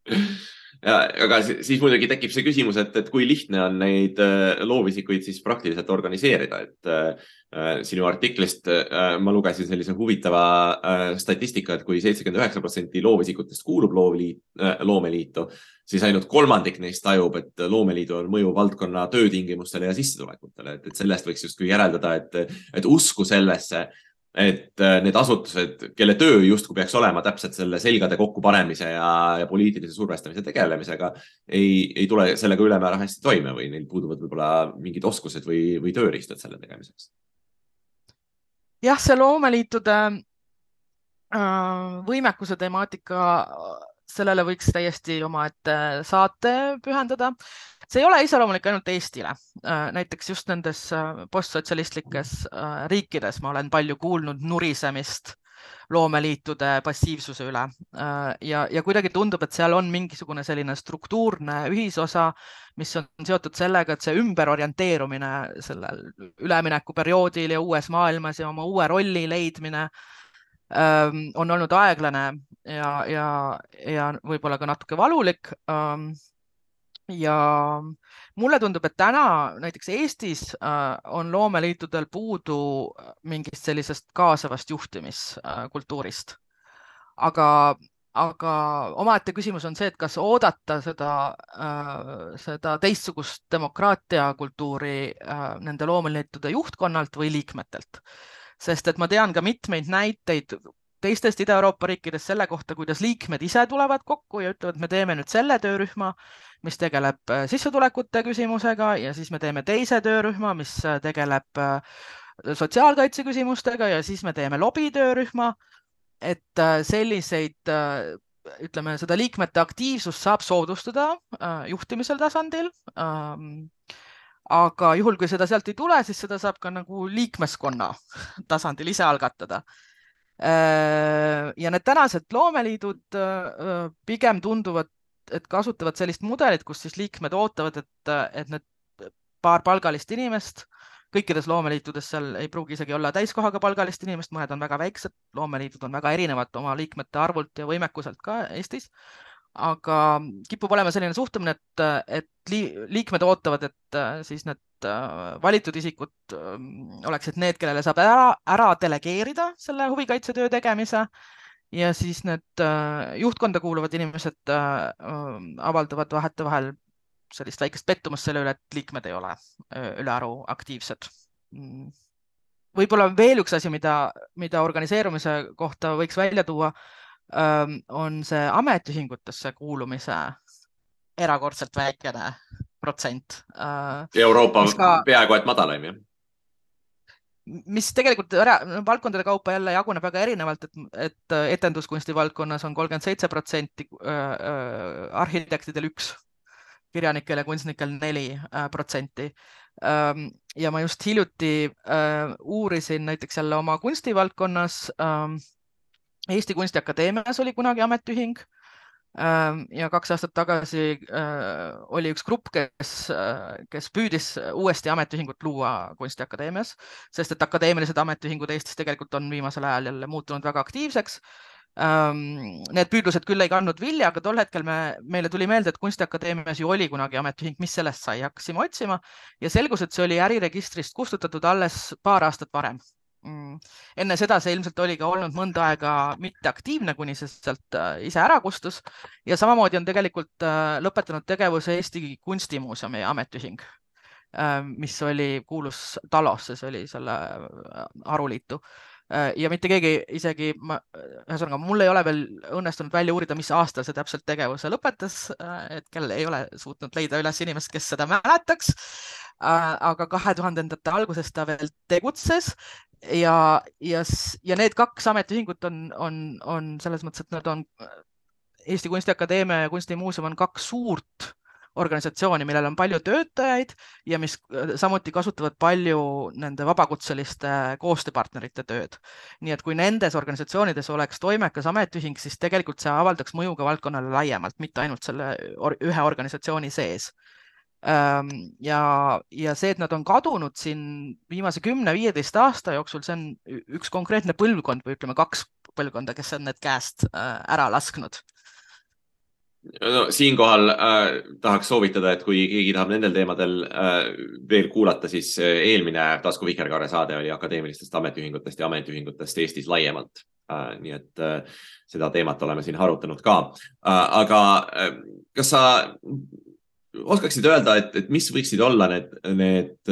ja, aga si- siis muidugi tekib see küsimus, et, et kui lihtne on neid äh, loovisikuid siis praktiliselt organiseerida, et äh, sinu artiklist äh, ma lugesin sellise huvitava äh, statistika, et kui seitsekümmend üheksa protsenti loovisikutest kuulub loovliit äh,, loomeliitu, siis ainult kolmandik neist tajub, et loomeliidul on mõju valdkonna töötingimustele ja sissetulekutele, et, et sellest võiks justkui järeldada, et, et usku sellesse et äh, need asutused, kelle töö justkui peaks olema täpselt selle selgade kokkupanemise ja, ja poliitilise survestamise tegelemisega, ei, ei tule sellega ülemäära hästi toime või neil puuduvad võib-olla mingid oskused või, või tööriistad selle tegemiseks? jah, see loomeliitude äh, võimekuse temaatika, sellele võiks täiesti omaette saate pühendada see ei ole iseloomulik ainult Eestile. Äh, näiteks just nendes äh, postsotsialistlikes äh, riikides ma olen palju kuulnud nurisemist loomeliitude passiivsuse üle ja, ja kuidagi tundub, et seal on mingisugune selline struktuurne ühisosa, mis on seotud sellega, et see ümberorienteerumine sellel üleminekuperioodil ja uues maailmas ja oma uue rolli leidmine ähm, on olnud aeglane ja, ja, ja võib-olla ka natuke valulik ähm, ja mulle tundub, et täna näiteks Eestis äh, on loomeliitudel puudu äh, mingist sellisest kaasavast juhtimiskultuurist. aga, aga omaette küsimus on see, et kas oodata seda, äh, seda teistsugust demokraatiakultuuri nende loomeliitude juhtkonnalt või liikmetelt sest et ma tean ka mitmeid näiteid teistest Ida-Euroopa riikidest selle kohta, kuidas liikmed ise tulevad kokku ja ütlevad, me teeme nüüd selle töörühma, mis tegeleb äh, sissetulekute küsimusega ja siis me teeme teise töörühma, mis äh, tegeleb äh, sotsiaalkaitse küsimustega ja siis me teeme lobitöörühma. et selliseid, ütleme, seda liikmete aktiivsust saab soodustada juhtimisel tasandil ähm, aga juhul, kui seda sealt ei tule, siis seda saab ka nagu liikmeskonna tasandil ise algatada ja need tänased loomeliidud äh, pigem tunduvad, et kasutavad sellist mudelit, kus siis liikmed ootavad, et, et need paar palgalist inimest, kõikides loomeliitudes seal ei pruugi isegi olla täiskohaga palgalist inimest, mõned on väga väiksed, loomeliidud on väga erinevad oma liikmete arvult ja võimekuselt ka Eestis aga kipub olema selline suhtumine, et, et liikmed ootavad, et äh, siis need äh, valitud isikud ähm, oleksid need, kellele saab ära, ära delegeerida selle huvikaitsetöö tegemise ja siis need äh, juhtkonda kuuluvad inimesed ähm, avaldavad vahetevahel sellist väikest pettumust selle üle, et liikmed ei ole ülearu aktiivsed. Mm. võib-olla veel üks asi, mida, mida organiseerumise kohta võiks välja tuua on see ametiühingutesse kuulumise erakordselt väikene protsent. Euroopa ka, peaaegu et madalaim, jah? mis tegelikult valdkondade kaupa jälle jaguneb väga erinevalt, et, et etenduskunsti valdkonnas on kolmkümmend seitse protsenti, arhitektidel üks, kirjanikel ja kunstnikel neli protsenti. ja ma just hiljuti uurisin näiteks jälle oma kunstivaldkonnas Eesti Kunstiakadeemias oli kunagi ametiühing ähm, ja kaks aastat tagasi äh, oli üks grupp, kes, äh, kes püüdis uuesti ametiühingut luua Kunstiakadeemias, sest et akadeemilised ametiühingud Eestis tegelikult on viimasel ajal jälle muutunud väga aktiivseks. Ähm, need püüdlused küll ei kandnud vilja, aga tol hetkel me, meile tuli meelde, et Kunstiakadeemias ju oli kunagi ametiühing, mis sellest sai, hakkasime otsima ja selgus, et see oli äriregistrist kustutatud alles paar aastat varem. Enne seda see ilmselt oli ka olnud mõnda aega mitteaktiivne, kuni see sealt äh, ise ära kustus. Ja samamoodi on tegelikult äh, lõpetanud tegevuse Eesti Kunstimuuseumi ametiühing, äh, mis oli, kuulus TALO-sse, see oli selle haruliitu ja mitte keegi isegi, ühesõnaga mul ei ole veel õnnestunud välja uurida, mis aastal see täpselt tegevuse lõpetas. hetkel ei ole suutnud leida üles inimest, kes seda mäletaks. aga kahe tuhandendate alguses ta veel tegutses ja, ja, ja need kaks ametiühingut on, on, on selles mõttes, et nad on Eesti Kunstiakadeemia ja Kunstimuuseum on kaks suurt organisatsiooni, millel on palju töötajaid ja mis samuti kasutavad palju nende vabakutseliste koostööpartnerite tööd. nii et kui nendes organisatsioonides oleks toimekas ametiühing, siis tegelikult see avaldaks mõju ka valdkonnale laiemalt, mitte ainult selle ühe organisatsiooni sees ja, ja see, et nad on kadunud siin viimase kümne-viieteist aasta jooksul, see on üks konkreetne põlvkond või ütleme, kaks põlvkonda, kes on need käest äh, ära lasknud no siinkohal äh, tahaks soovitada, et kui keegi tahab nendel teemadel äh, veel kuulata, siis äh, eelmine Tasku Vikerkaare saade oli akadeemilistest ametiühingutest ja ametiühingutest Eestis laiemalt äh,. nii et äh, seda teemat oleme siin arutanud ka äh,. aga äh, kas sa oskaksid öelda, et, et mis võiksid olla need, need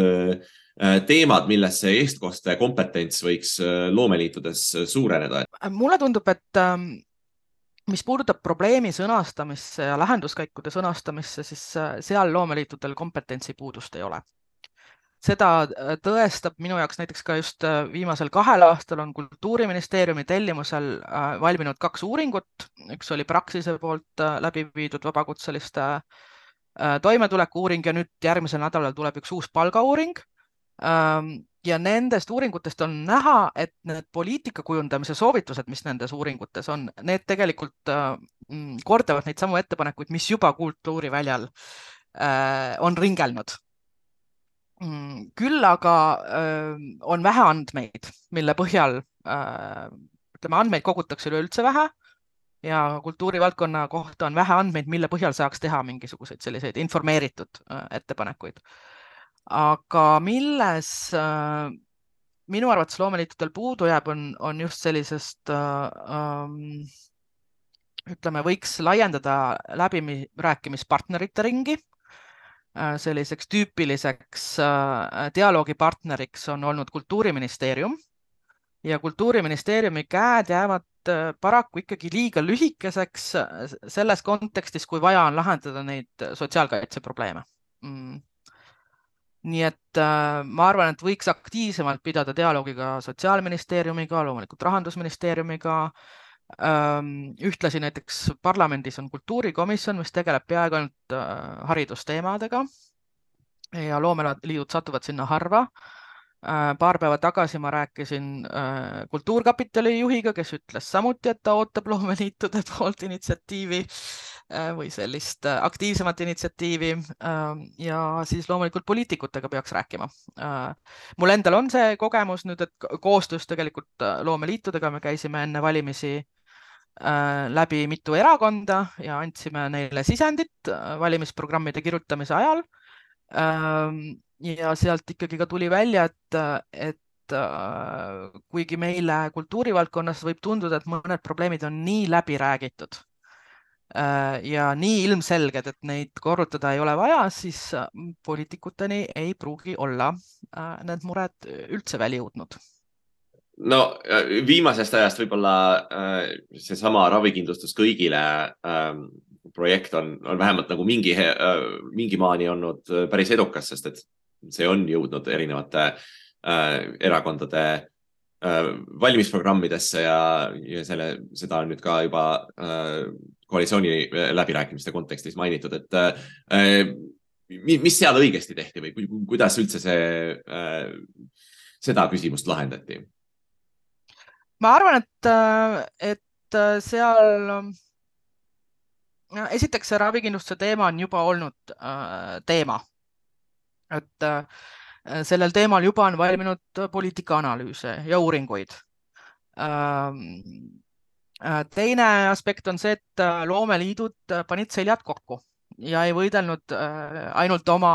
teemad, milles see eestkoste kompetents võiks loomeliitudes suureneda? mulle tundub, et ähm, mis puudutab probleemi sõnastamisse ja lahenduskäikude sõnastamisse, siis seal loomeliitudel kompetentsi puudust ei ole seda äh, tõestab minu jaoks näiteks ka just äh, viimasel kahel aastal on Kultuuriministeeriumi tellimusel äh, valminud kaks uuringut, üks oli Praxise poolt läbi viidud vabakutseliste toimetuleku uuring ja nüüd järgmisel nädalal tuleb üks uus palgauuring. Ähm, ja nendest uuringutest on näha, et need poliitika kujundamise soovitused, mis nendes uuringutes on, need tegelikult mm, kordavad neid samu ettepanekuid, mis juba kultuuriväljal on ringelnud Mm, küll aga öö, on vähe andmeid, mille põhjal ütleme, andmeid kogutakse üleüldse vähe ja kultuurivaldkonna kohta on vähe andmeid, mille põhjal saaks teha mingisuguseid selliseid informeeritud ettepanekuid. Aga milles öö, minu arvates loomeliitudel puudu jääb, on, on just sellisest öö, ütleme, võiks laiendada läbirääkimispartnerite ringi. Äh, selliseks tüüpiliseks äh, dialoogipartneriks on olnud Kultuuriministeerium. Ja Kultuuriministeeriumi käed jäävad äh, paraku ikkagi liiga lühikeseks selles kontekstis, kui vaja on lahendada neid sotsiaalkaitse probleeme mm nii et äh, ma arvan, et võiks aktiivsemalt pidada dialoogi ka Sotsiaalministeeriumiga, loomulikult Rahandusministeeriumiga. Äh,, ühtlasi näiteks parlamendis on kultuurikomisjon, mis tegeleb peaaegu ainult äh, haridusteemadega. Ja loomeliidud satuvad sinna harva. Äh, paar päeva tagasi ma rääkisin äh, Kultuurkapitali juhiga, kes ütles samuti, et ta ootab loomeliitude poolt initsiatiivi või sellist aktiivsemat initsiatiivi. ja siis loomulikult poliitikutega peaks rääkima. mul endal on see kogemus nüüd, et koostöös tegelikult loomeliitudega me käisime enne valimisi Äh, läbi mitu erakonda ja andsime neile sisendit äh, valimisprogrammide kirjutamise ajal. Ähm, ja sealt ikkagi ka tuli välja, et, et äh, kuigi meile kultuurivaldkonnas võib tunduda, et mõned probleemid on nii läbi räägitud ja nii ilmselged, et neid korrutada ei ole vaja, siis poliitikuteni ei pruugi olla need mured üldse välja jõudnud. No viimasest ajast võib-olla äh, seesama ravikindlustus kõigile ähm, projekt on, on vähemalt nagu mingi, äh, mingi maani olnud äh, päris edukas, sest et see on jõudnud erinevate erakondade valimisprogrammidesse ja, ja selle, seda on nüüd ka juba koalitsiooni läbirääkimiste kontekstis mainitud, et mis seal õigesti tehti või kuidas üldse see, seda küsimust lahendati? ma arvan, et, et seal esiteks see ravikindlustuse teema on juba olnud äh, teema. et äh, sellel teemal juba on valminud poliitikaanalüüse ja uuringuid ähm, äh,. Teine aspekt on see, et äh, loomeliidud panid seljad kokku ja ei võidelnud äh, ainult oma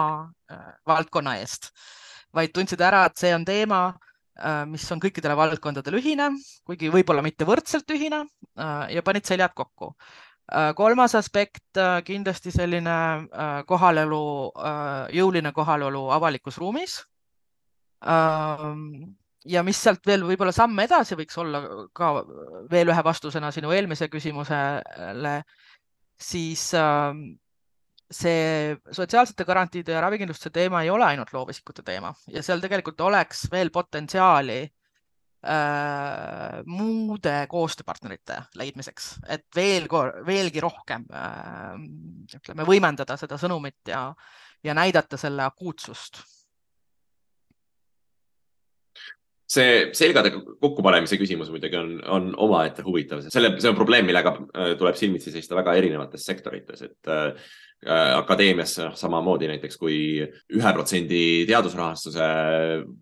äh, valdkonna eest, vaid tundsid ära, et see on teema Äh, mis on kõikidele valdkondadele ühine, kuigi võib-olla mitte võrdselt ühine äh, ja panid seljad kokku. Äh, kolmas aspekt kindlasti selline kohalolu, jõuline kohalolu avalikus ruumis. Ja mis sealt veel võib-olla samm edasi võiks olla ka veel ühe vastusena sinu eelmise küsimusele, siis see sotsiaalsete garantiide ja ravikindlustuse teema ei ole ainult loovisikute teema. Ja seal tegelikult oleks veel potentsiaali äh, muude koostööpartnerite leidmiseks, et veel, veelgi rohkem äh, ütleme, võimendada seda sõnumit ja, ja näidata selle akuutsust see selgade kokkupanemise küsimus muidugi on, on omaette huvitav, selle, see on probleem, millega äh, tuleb silmitsi seista väga erinevates sektorites, et äh, Äh, akadeemias samamoodi näiteks kui ühe protsendi teadusrahastuse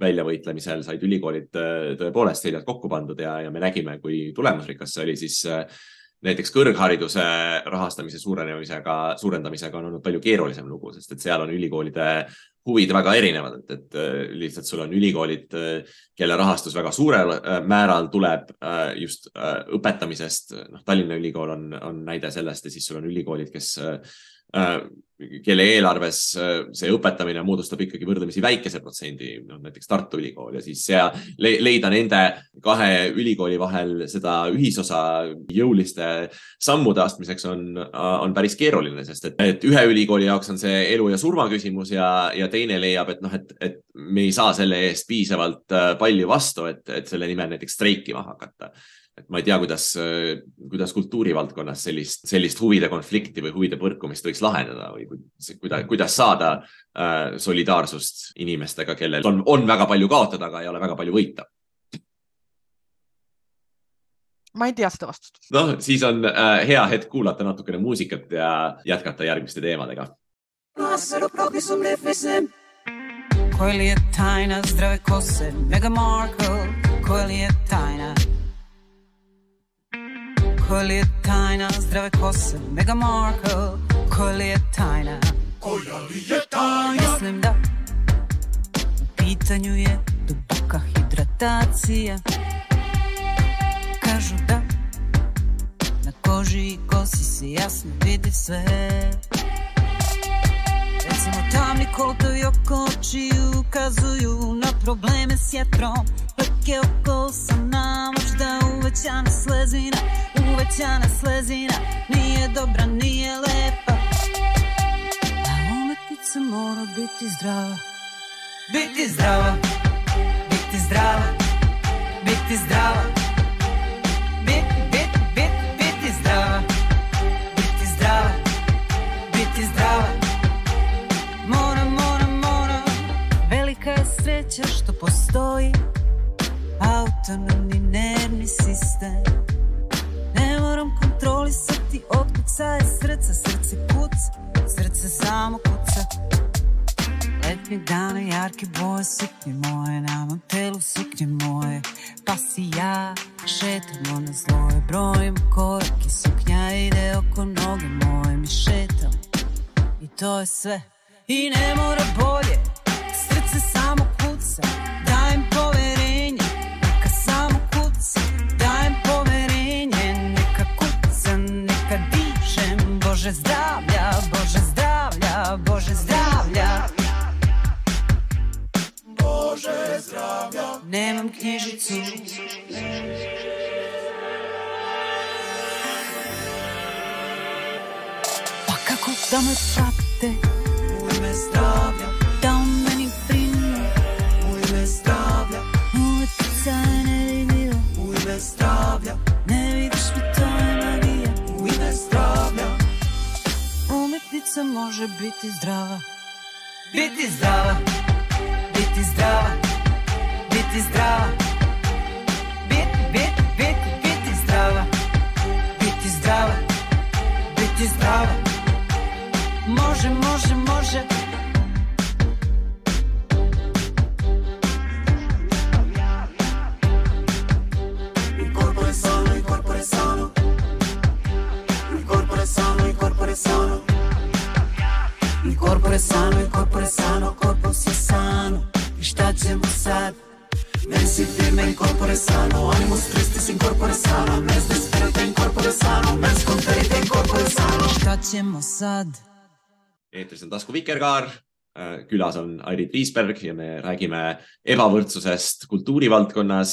väljavõitlemisel said ülikoolid äh, tõepoolest seljad kokku pandud ja, ja me nägime, kui tulemusrikas see oli, siis äh, näiteks kõrghariduse rahastamise suurenemisega, suurendamisega on olnud palju keerulisem lugu, sest et seal on ülikoolide huvid väga erinevad, et, et lihtsalt sul on ülikoolid, kelle rahastus väga suurel määral tuleb just õpetamisest. noh, Tallinna Ülikool on, on näide sellest ja siis sul on ülikoolid, kes kelle eelarves äh, see õpetamine moodustab ikkagi võrdlemisi väikese protsendi, noh näiteks Tartu Ülikool ja siis sea, leida nende kahe ülikooli vahel seda ühisosa jõuliste sammude astmiseks on, on päris keeruline, sest et, et ühe ülikooli jaoks on see elu ja surma küsimus ja, ja teine leiab, et noh, et, et me ei saa selle eest piisavalt äh, palju vastu, et, et selle nimel näiteks streikima hakata et ma ei tea, kuidas, kuidas kultuurivaldkonnas sellist, sellist huvide konflikti või huvide põrkumist võiks lahendada või kuidas, kuidas saada äh, solidaarsust inimestega, kellel on, on väga palju kaotada, aga ei ole väga palju võita ma ei tea seda vastust. noh, siis on äh, hea hetk kuulata natukene muusikat ja jätkata järgmiste teemadega. Kolje tajna, zdrave kose, Meghan Markle, kolje tajna Koll je tajna, zdrave kose, Mega Markle, koll je tajna. Koja li je tajna? Mislim da u pitanju je duboka hidratacija. Kažu da na koži i kosi se jasno vidi sve. Recimo tamni kolotovi oko oči ukazuju na probleme s jetrom. Leke oko sa nama, možda uvećana slezina uvećana slezina Nije dobra, nije lepa. A umetnica mora biti zdrava. Biti zdrava, biti zdrava, biti zdrava. Biti, biti, biti, biti zdrava Biti zdrava, biti zdrava. Mora, mora, mora Velika je sreća što postoji Autonomni nervni sistem moram kontrolisati otkucaje srca, srce kuca, srce samo kuca. Letnje dane, jarke boje, suknje moje, na mom telu suknje moje, pa si ja šetamo na zloje, brojim korake, suknja ide oko noge moje, mi šetam i to je sve. I ne mora bolje, Bože zdravlja, Bože zdravlja, Bože zdravlja. Bože zdravlja. Nemam knjižicu. Pa kako da me prate? U ime zdravlja. Umetnica može biti zdrava. Biti zdrava, biti zdrava, biti zdrava. Biti, biti, biti, biti zdrava. Biti zdrava, biti zdrava. Može, može, može. Il corpo è sano, il corpo è sano. Il corpo è sano, il corpo è sano. Corpo è sano, il corpo è sano, corpo si sano. Šta ćemo sad? Mensi firme, il corpo è sano. Animus tristis, in corpo è sano. Mens desperate, in corpo è sano. Mens conferite, in corpo è sano. Šta ćemo sad? eetris on Tasku Vikerkaar. külas on Airit Riisberg ja me räägime ebavõrdsusest kultuurivaldkonnas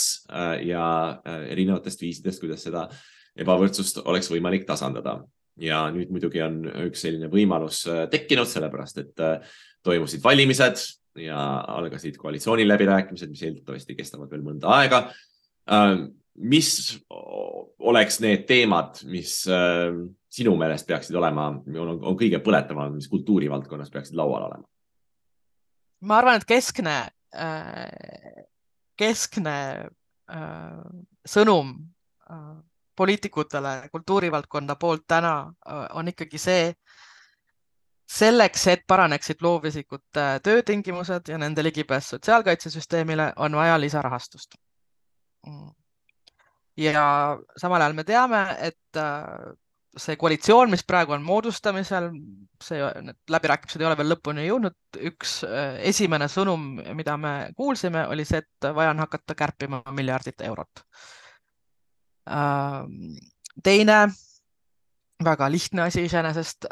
ja erinevatest viisidest, kuidas seda ebavõrdsust oleks võimalik tasandada ja nüüd muidugi on üks selline võimalus äh, tekkinud, sellepärast et äh, toimusid valimised ja algasid koalitsiooniläbirääkimised, mis eeldatavasti kestavad veel mõnda aega. Äh, mis oleks need teemad, mis sinu meelest peaksid olema, on, on kõige põletavamad, mis kultuurivaldkonnas peaksid laual olema? ma arvan, et keskne, keskne sõnum poliitikutele kultuurivaldkonda poolt täna on ikkagi see, selleks, et paraneksid loovisikute töötingimused ja nende ligipääs sotsiaalkaitsesüsteemile, on vaja lisarahastust. ja samal ajal me teame, et see koalitsioon, mis praegu on moodustamisel, see, need läbirääkimised ei ole veel lõpuni jõudnud. üks esimene sõnum, mida me kuulsime, oli see, et vaja on hakata kärpima miljardit eurot teine väga lihtne asi iseenesest.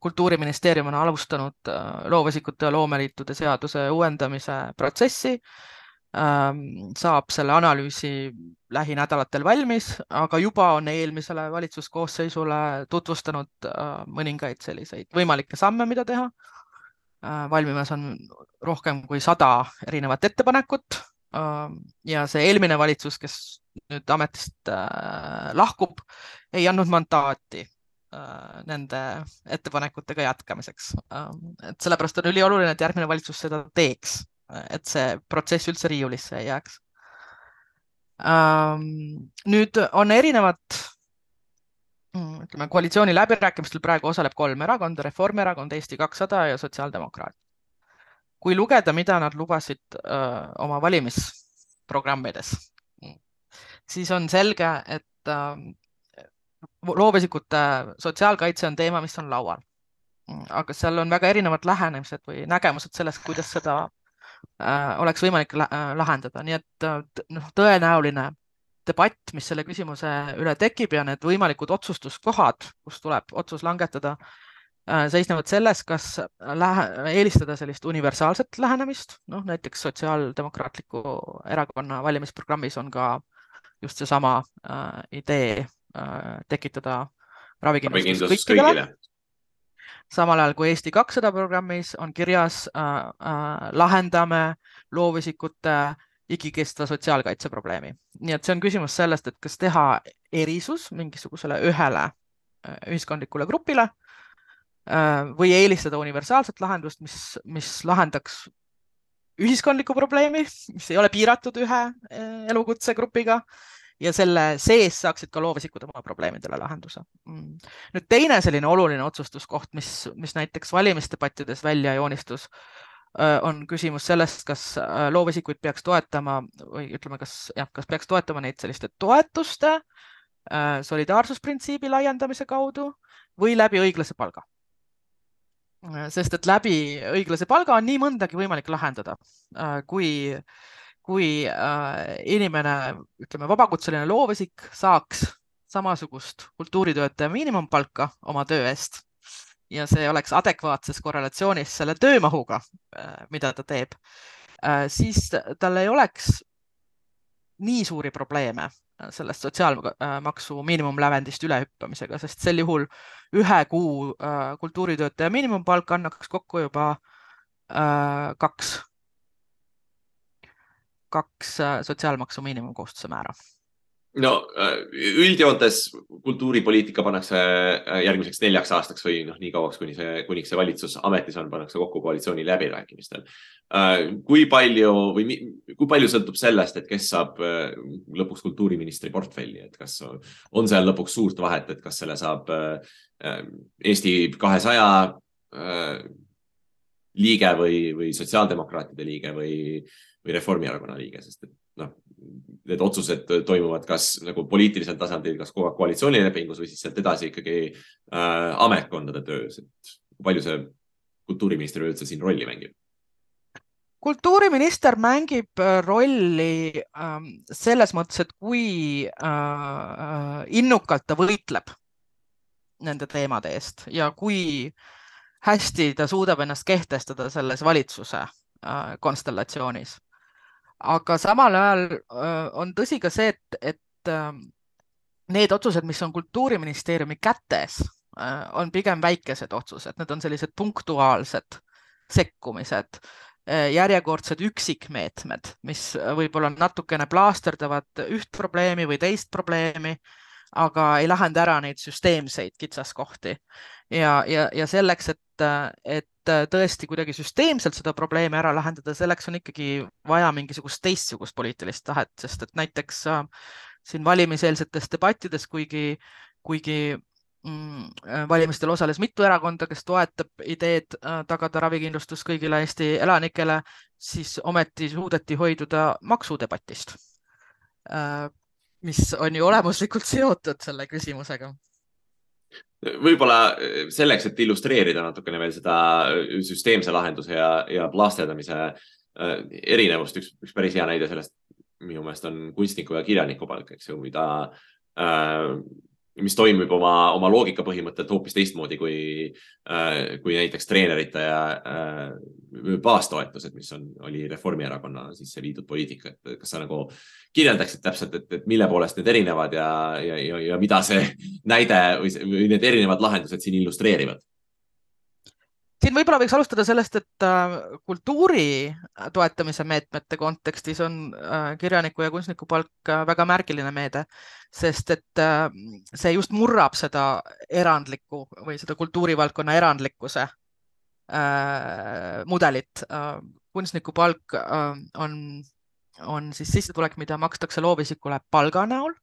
kultuuriministeerium on alustanud loovisikute ja loomeliitude seaduse uuendamise protsessi saab selle analüüsi lähinädalatel valmis, aga juba on eelmisele valitsuskoosseisule tutvustanud mõningaid selliseid võimalikke samme, mida teha. valmimas on rohkem kui sada erinevat ettepanekut ja see eelmine valitsus, kes nüüd ametist lahkub, ei andnud mandaati nende ettepanekutega jätkamiseks. et sellepärast on ülioluline, et järgmine valitsus seda teeks et see protsess üldse riiulisse ei jääks. nüüd on erinevad, mm, ütleme koalitsiooni läbirääkimistel praegu osaleb kolm erakonda, Reformierakond, Eesti kakssada ja Sotsiaaldemokraat. Kui lugeda, mida nad lubasid öö, oma valimisprogrammides, siis on selge, et öö, loovisikute sotsiaalkaitse on teema, mis on laual. aga seal on väga erinevad lähenemised või nägemused sellest, kuidas seda Äh, oleks võimalik äh, lahendada, nii et äh, noh, tõenäoline debatt, mis selle küsimuse üle tekib ja need võimalikud otsustuskohad, kus tuleb otsus langetada, seisnevad selles, kas lähe, eelistada sellist universaalset lähenemist, noh näiteks Sotsiaaldemokraatliku Erakonna valimisprogrammis on ka just seesama äh, idee äh, tekitada ravikindlustus kõikidele, kõigile. Samal ajal kui Eesti kakssada programmis on kirjas äh, äh, lahendame loovisikute igikestva sotsiaalkaitse probleemi. nii et see on küsimus sellest, et kas teha erisus mingisugusele ühele äh, ühiskondlikule grupile äh, või eelistada universaalset lahendust, mis, mis lahendaks ühiskondlikku probleemi, mis ei ole piiratud ühe äh, elukutsegrupiga ja selle sees saaksid ka loovisikud oma probleemidele lahenduse. Mm. nüüd teine selline oluline otsustuskoht, mis, mis näiteks valimisdebattides välja joonistus, on küsimus sellest, kas loovisikuid peaks toetama või ütleme, kas jah, kas peaks toetama neid selliste toetuste solidaarsusprintsiibi laiendamise kaudu või läbi õiglase palga sest et läbi õiglase palga on nii mõndagi võimalik lahendada, kui kui äh, inimene, ütleme, vabakutseline loovisik saaks samasugust kultuuritöötaja miinimumpalka oma töö eest ja see oleks adekvaatses korrelatsioonis selle töömahuga, äh, mida ta teeb, äh, siis tal ei oleks nii suuri probleeme sellest sotsiaalmaksu miinimumlävendist ülehüppamisega, sest sel juhul ühe kuu kultuuritöötaja miinimumpalk annaks kokku juba kaks kaks äh, sotsiaalmaksu miinimumkohustuse määra? No äh, üldjoontes kultuuripoliitika pannakse äh, järgmiseks neljaks aastaks või noh, nii kauaks, kuni see, kuniks see valitsus ametis on, pannakse kokku koalitsiooni läbirääkimistel. kui palju või kui palju sõltub sellest, et kes saab lõpuks kultuuriministri portfelli, et kas on seal lõpuks suurt vahet, et kas selle saab Eesti kahesaja liige või, või sotsiaaldemokraatide liige või, või Reformierakonna liige, sest et noh, need otsused toimuvad kas nagu poliitilisel tasandil, kas kogu aeg koalitsioonilepingus või siis sealt edasi ikkagi äh, ametkondade töös, et palju see kultuuriminister üldse siin rolli mängib? kultuuriminister mängib äh, rolli ähm, selles mõttes, et kui äh, äh, innukalt ta võitleb nende teemade eest ja kui hästi ta suudab ennast kehtestada selles valitsuse äh, konstellatsioonis aga samal ajal on tõsi ka see, et, et need otsused, mis on Kultuuriministeeriumi kätes, on pigem väikesed otsused, need on sellised punktuaalsed sekkumised, järjekordsed üksikmeetmed, mis võib-olla natukene plaasterdavad üht probleemi või teist probleemi, aga ei lahenda ära neid süsteemseid kitsaskohti. ja, ja, ja selleks, et, et tõesti kuidagi süsteemselt seda probleemi ära lahendada, selleks on ikkagi vaja mingisugust teistsugust poliitilist tahet, sest et näiteks äh, siin valimiseelsetes debattides, kuigi, kuigi mm, äh, valimistel osales mitu erakonda, kes toetab ideed tagada ravikindlustus kõigile Eesti elanikele, siis ometi suudeti hoiduda maksudebatist, mis on ju olemuslikult seotud selle küsimusega võib-olla eh, selleks, et illustreerida natukene veel seda eh, süsteemse lahenduse ja, ja plaasterdamise eh, erinevust, üks, üks päris hea näide sellest minu meelest on kunstniku ja kirjaniku palk, eks ju, mida äh, mis toimib oma, oma loogika põhimõttelt hoopis teistmoodi kui, kui näiteks treenerite ja baastoetused, mis on, oli Reformierakonna sisse viidud poliitika, et kas sa nagu kirjeldaksid täpselt, et, et mille poolest need erinevad ja, ja, ja, ja mida see näide või, või need erinevad lahendused siin illustreerivad? Siin võib-olla võiks alustada sellest, et äh, kultuuri toetamise meetmete kontekstis on äh, kirjaniku ja kunstniku palk äh, väga märgiline meede, sest et see just murrab seda erandlikku või seda kultuurivaldkonna erandlikkuse mudelit. kunstniku palk on, on siis sissetulek, mida makstakse loovisikule palga näol.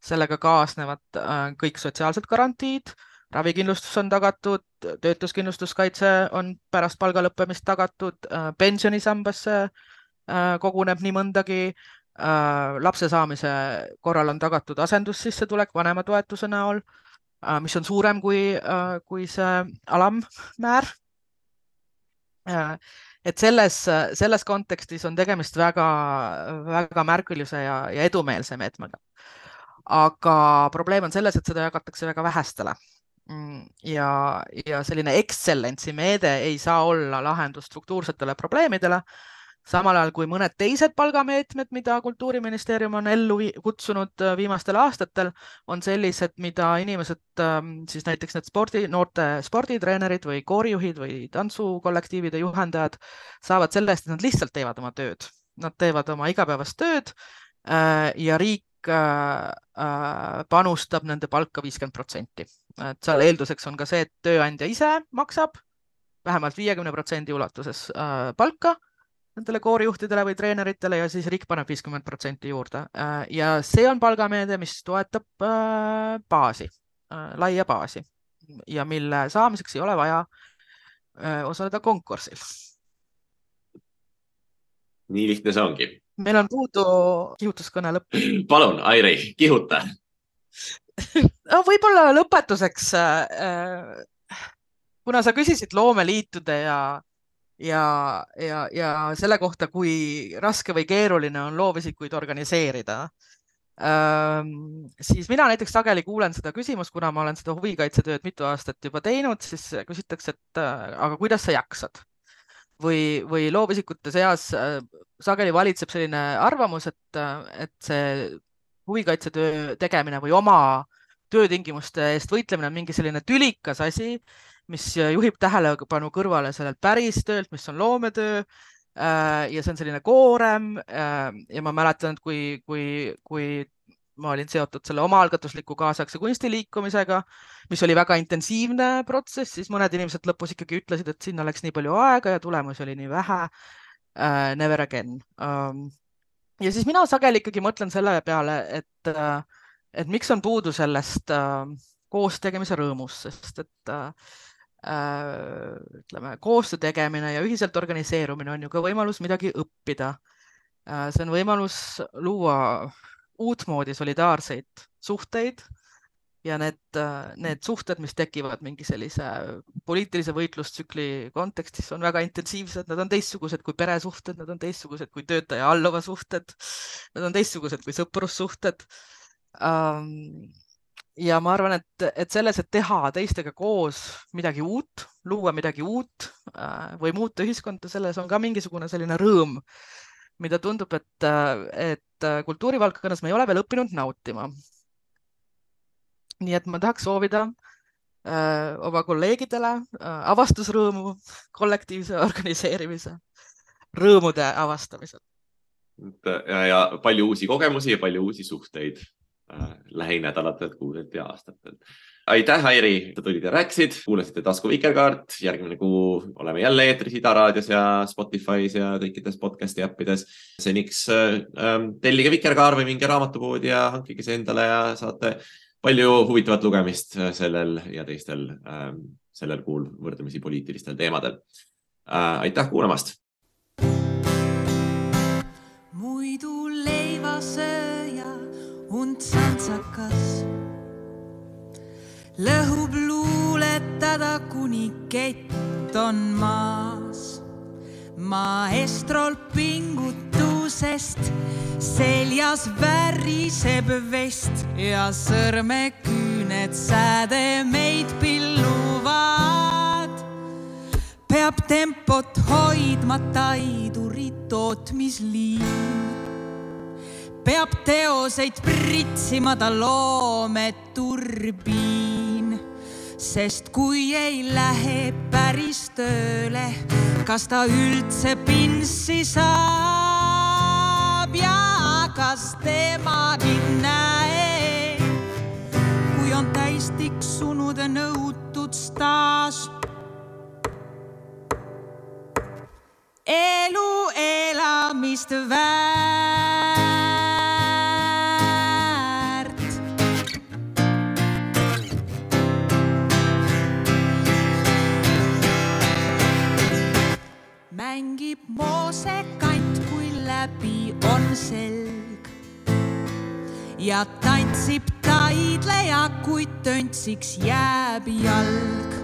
sellega kaasnevad kõik sotsiaalsed garantiid ravikindlustus on tagatud, töötuskindlustuskaitse on pärast palga lõppemist tagatud, äh, pensionisambasse äh, koguneb nii mõndagi. Äh, lapse saamise korral on tagatud asendussissetulek vanematoetuse näol, mis on suurem kui, kui see alammäär. et selles, selles kontekstis on tegemist väga, väga märgilise ja, ja edumeelse meetmega. aga probleem on selles, et seda jagatakse väga vähestele ja, ja selline excellence'i meede ei saa olla lahendus struktuursetele probleemidele. samal ajal kui mõned teised palgameetmed, mida Kultuuriministeerium on ellu kutsunud äh, viimastel aastatel, on sellised, mida inimesed ähm, siis näiteks need spordi, noorte sporditreenerid või koorijuhid või tantsukollektiivide juhendajad saavad selle eest, et nad lihtsalt teevad oma tööd. Nad teevad oma igapäevast tööd äh, ja riik panustab nende palka viiskümmend protsenti et seal eelduseks on ka see, et tööandja ise maksab vähemalt viiekümne protsendi ulatuses äh, palka nendele koorijuhtidele või treeneritele ja siis riik paneb viiskümmend protsenti juurde äh,. ja see on palgameede, mis toetab äh, baasi äh,, laia baasi ja mille saamiseks ei ole vaja äh, osaleda konkursil. nii lihtne see ongi. Meil on puudu kihutuskõne lõpp. palun, Airi, kihuta no võib-olla lõpetuseks äh,. kuna sa küsisid loomeliitude ja, ja, ja, ja selle kohta, kui raske või keeruline on loovisikuid organiseerida ähm,, siis mina näiteks sageli kuulen seda küsimust, kuna ma olen seda huvikaitsetööd mitu aastat juba teinud, siis küsitakse, et äh, aga kuidas sa jaksad või, või loovisikute seas äh, sageli valitseb selline arvamus, et, et see huvikaitsetöö tegemine või oma töötingimuste eest võitlemine on mingi selline tülikas asi, mis juhib tähelepanu kõrvale sellelt päris töölt, mis on loometöö. Äh, ja see on selline koorem äh, ja ma mäletan, et kui, kui, kui ma olin seotud selle omaalgatusliku kaasaegse kunstiliikumisega, mis oli väga intensiivne protsess, siis mõned inimesed lõpus ikkagi ütlesid, et sinna läks nii palju aega ja tulemusi oli nii vähe. Uh, never again um, ja siis mina sageli ikkagi mõtlen selle peale, et, äh, et miks on puudu sellest äh, koos tegemise rõõmust, sest et äh, äh, ütleme, koostöö tegemine ja ühiselt organiseerumine on ju ka võimalus midagi õppida äh,. see on võimalus luua uutmoodi solidaarseid suhteid ja need, need suhted, mis tekivad mingi sellise poliitilise võitlustsükli kontekstis, on väga intensiivsed, nad on teistsugused kui peresuhted, nad on teistsugused kui töötaja alluva suhted, nad on teistsugused kui sõprussuhted. ja ma arvan, et, et selles, et teha teistega koos midagi uut, luua midagi uut äh, või muuta ühiskonda, selles on ka mingisugune selline rõõm, mida tundub, et, et kultuurivaldkonnas me ei ole veel õppinud nautima nii et ma tahaks soovida äh, oma kolleegidele äh, avastusrõõmu kollektiivse organiseerimise rõõmude avastamisel. ja, ja palju uusi kogemusi ja palju uusi suhteid äh, lähinädalatel, kuudelt ja aastatel. Aitäh, Airi, et tulid ja rääkisid, kuulasite Tasku Vikerkaart, järgmine kuu oleme jälle eetris Ida raadios ja Spotify's ja kõikides podcast'i äppides. seniks äh, tellige Vikerkaar või minge raamatupoodi ja hankige see endale ja saate palju huvitavat lugemist äh, sellel ja teistel äh, sellel kuul võrdlemisi poliitilistel teemadel äh,. aitäh kuulamast. muidu leivasööja und santsakas lõhub luuletada, kuni kett on maas. maestrol pingutusest seljas väriseb vest ja sõrmeküüned sädemeid pilluvad. peab tempot hoidma taiduri tootmisliin. peab teoseid pritsima ta loometurbiin, sest kui ei lähe päris tööle, kas ta üldse pinssi saab ja kas temagi näeb, kui on täis tiksunud nõutud staaž. elu elamist väärt. Mängib moosekant, kui läbi on selg ja tantsib taidleja, kui töntsiks jääb jalg.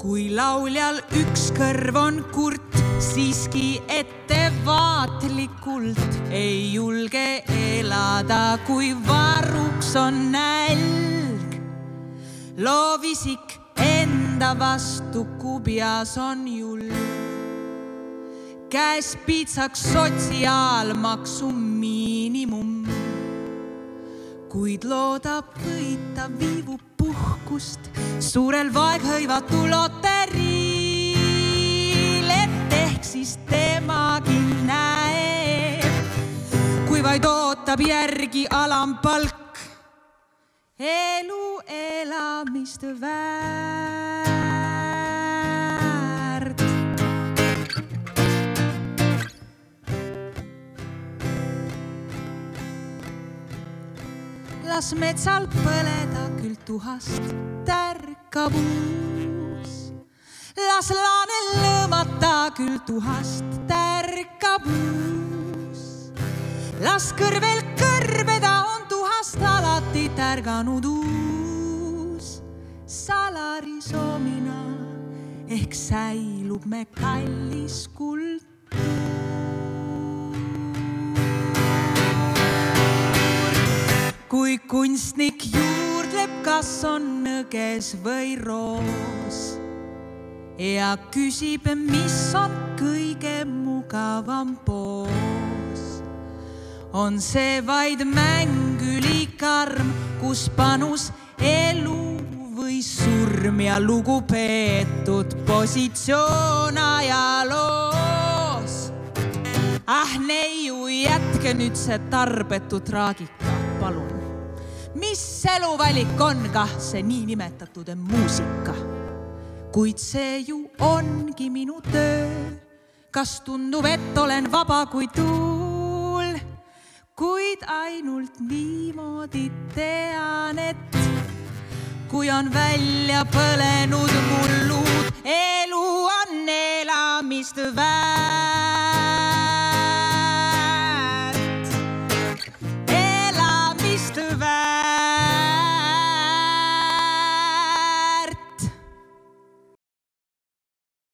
kui lauljal üks kõrv on kurt, siiski ettevaatlikult ei julge elada, kui varuks on nälg. loovisik enda vastu kubjas on julg käes piitsaks sotsiaalmaksu miinimum. kuid loodab võita viivu puhkust suurel vaeghõivatu loteriil, et ehk siis temagi näeb, kui vaid ootab järgi alampalk elu elamist väärt. Las metsal põleda küll tuhast tärkab uus. las laanel lõõmata küll tuhast tärkab uus. las kõrvel kõrbeda on tuhast alati tärganud uus. salari soomina ehk säilub me kallis kultuur. Kui kunstnik juurdleb, kas on nõges või roos ja küsib, mis on kõige mugavam poos. on see vaid mäng ülikarm, kus panus elu või surm ja lugupeetud positsioon ajaloos. ah neiu, jätke nüüd see tarbetu traagika, palun mis eluvalik on kah see niinimetatud muusika? kuid see ju ongi minu töö. kas tundub, et olen vaba kui tuul? kuid ainult niimoodi tean, et kui on välja põlenud mullud, elu on elamist väärt.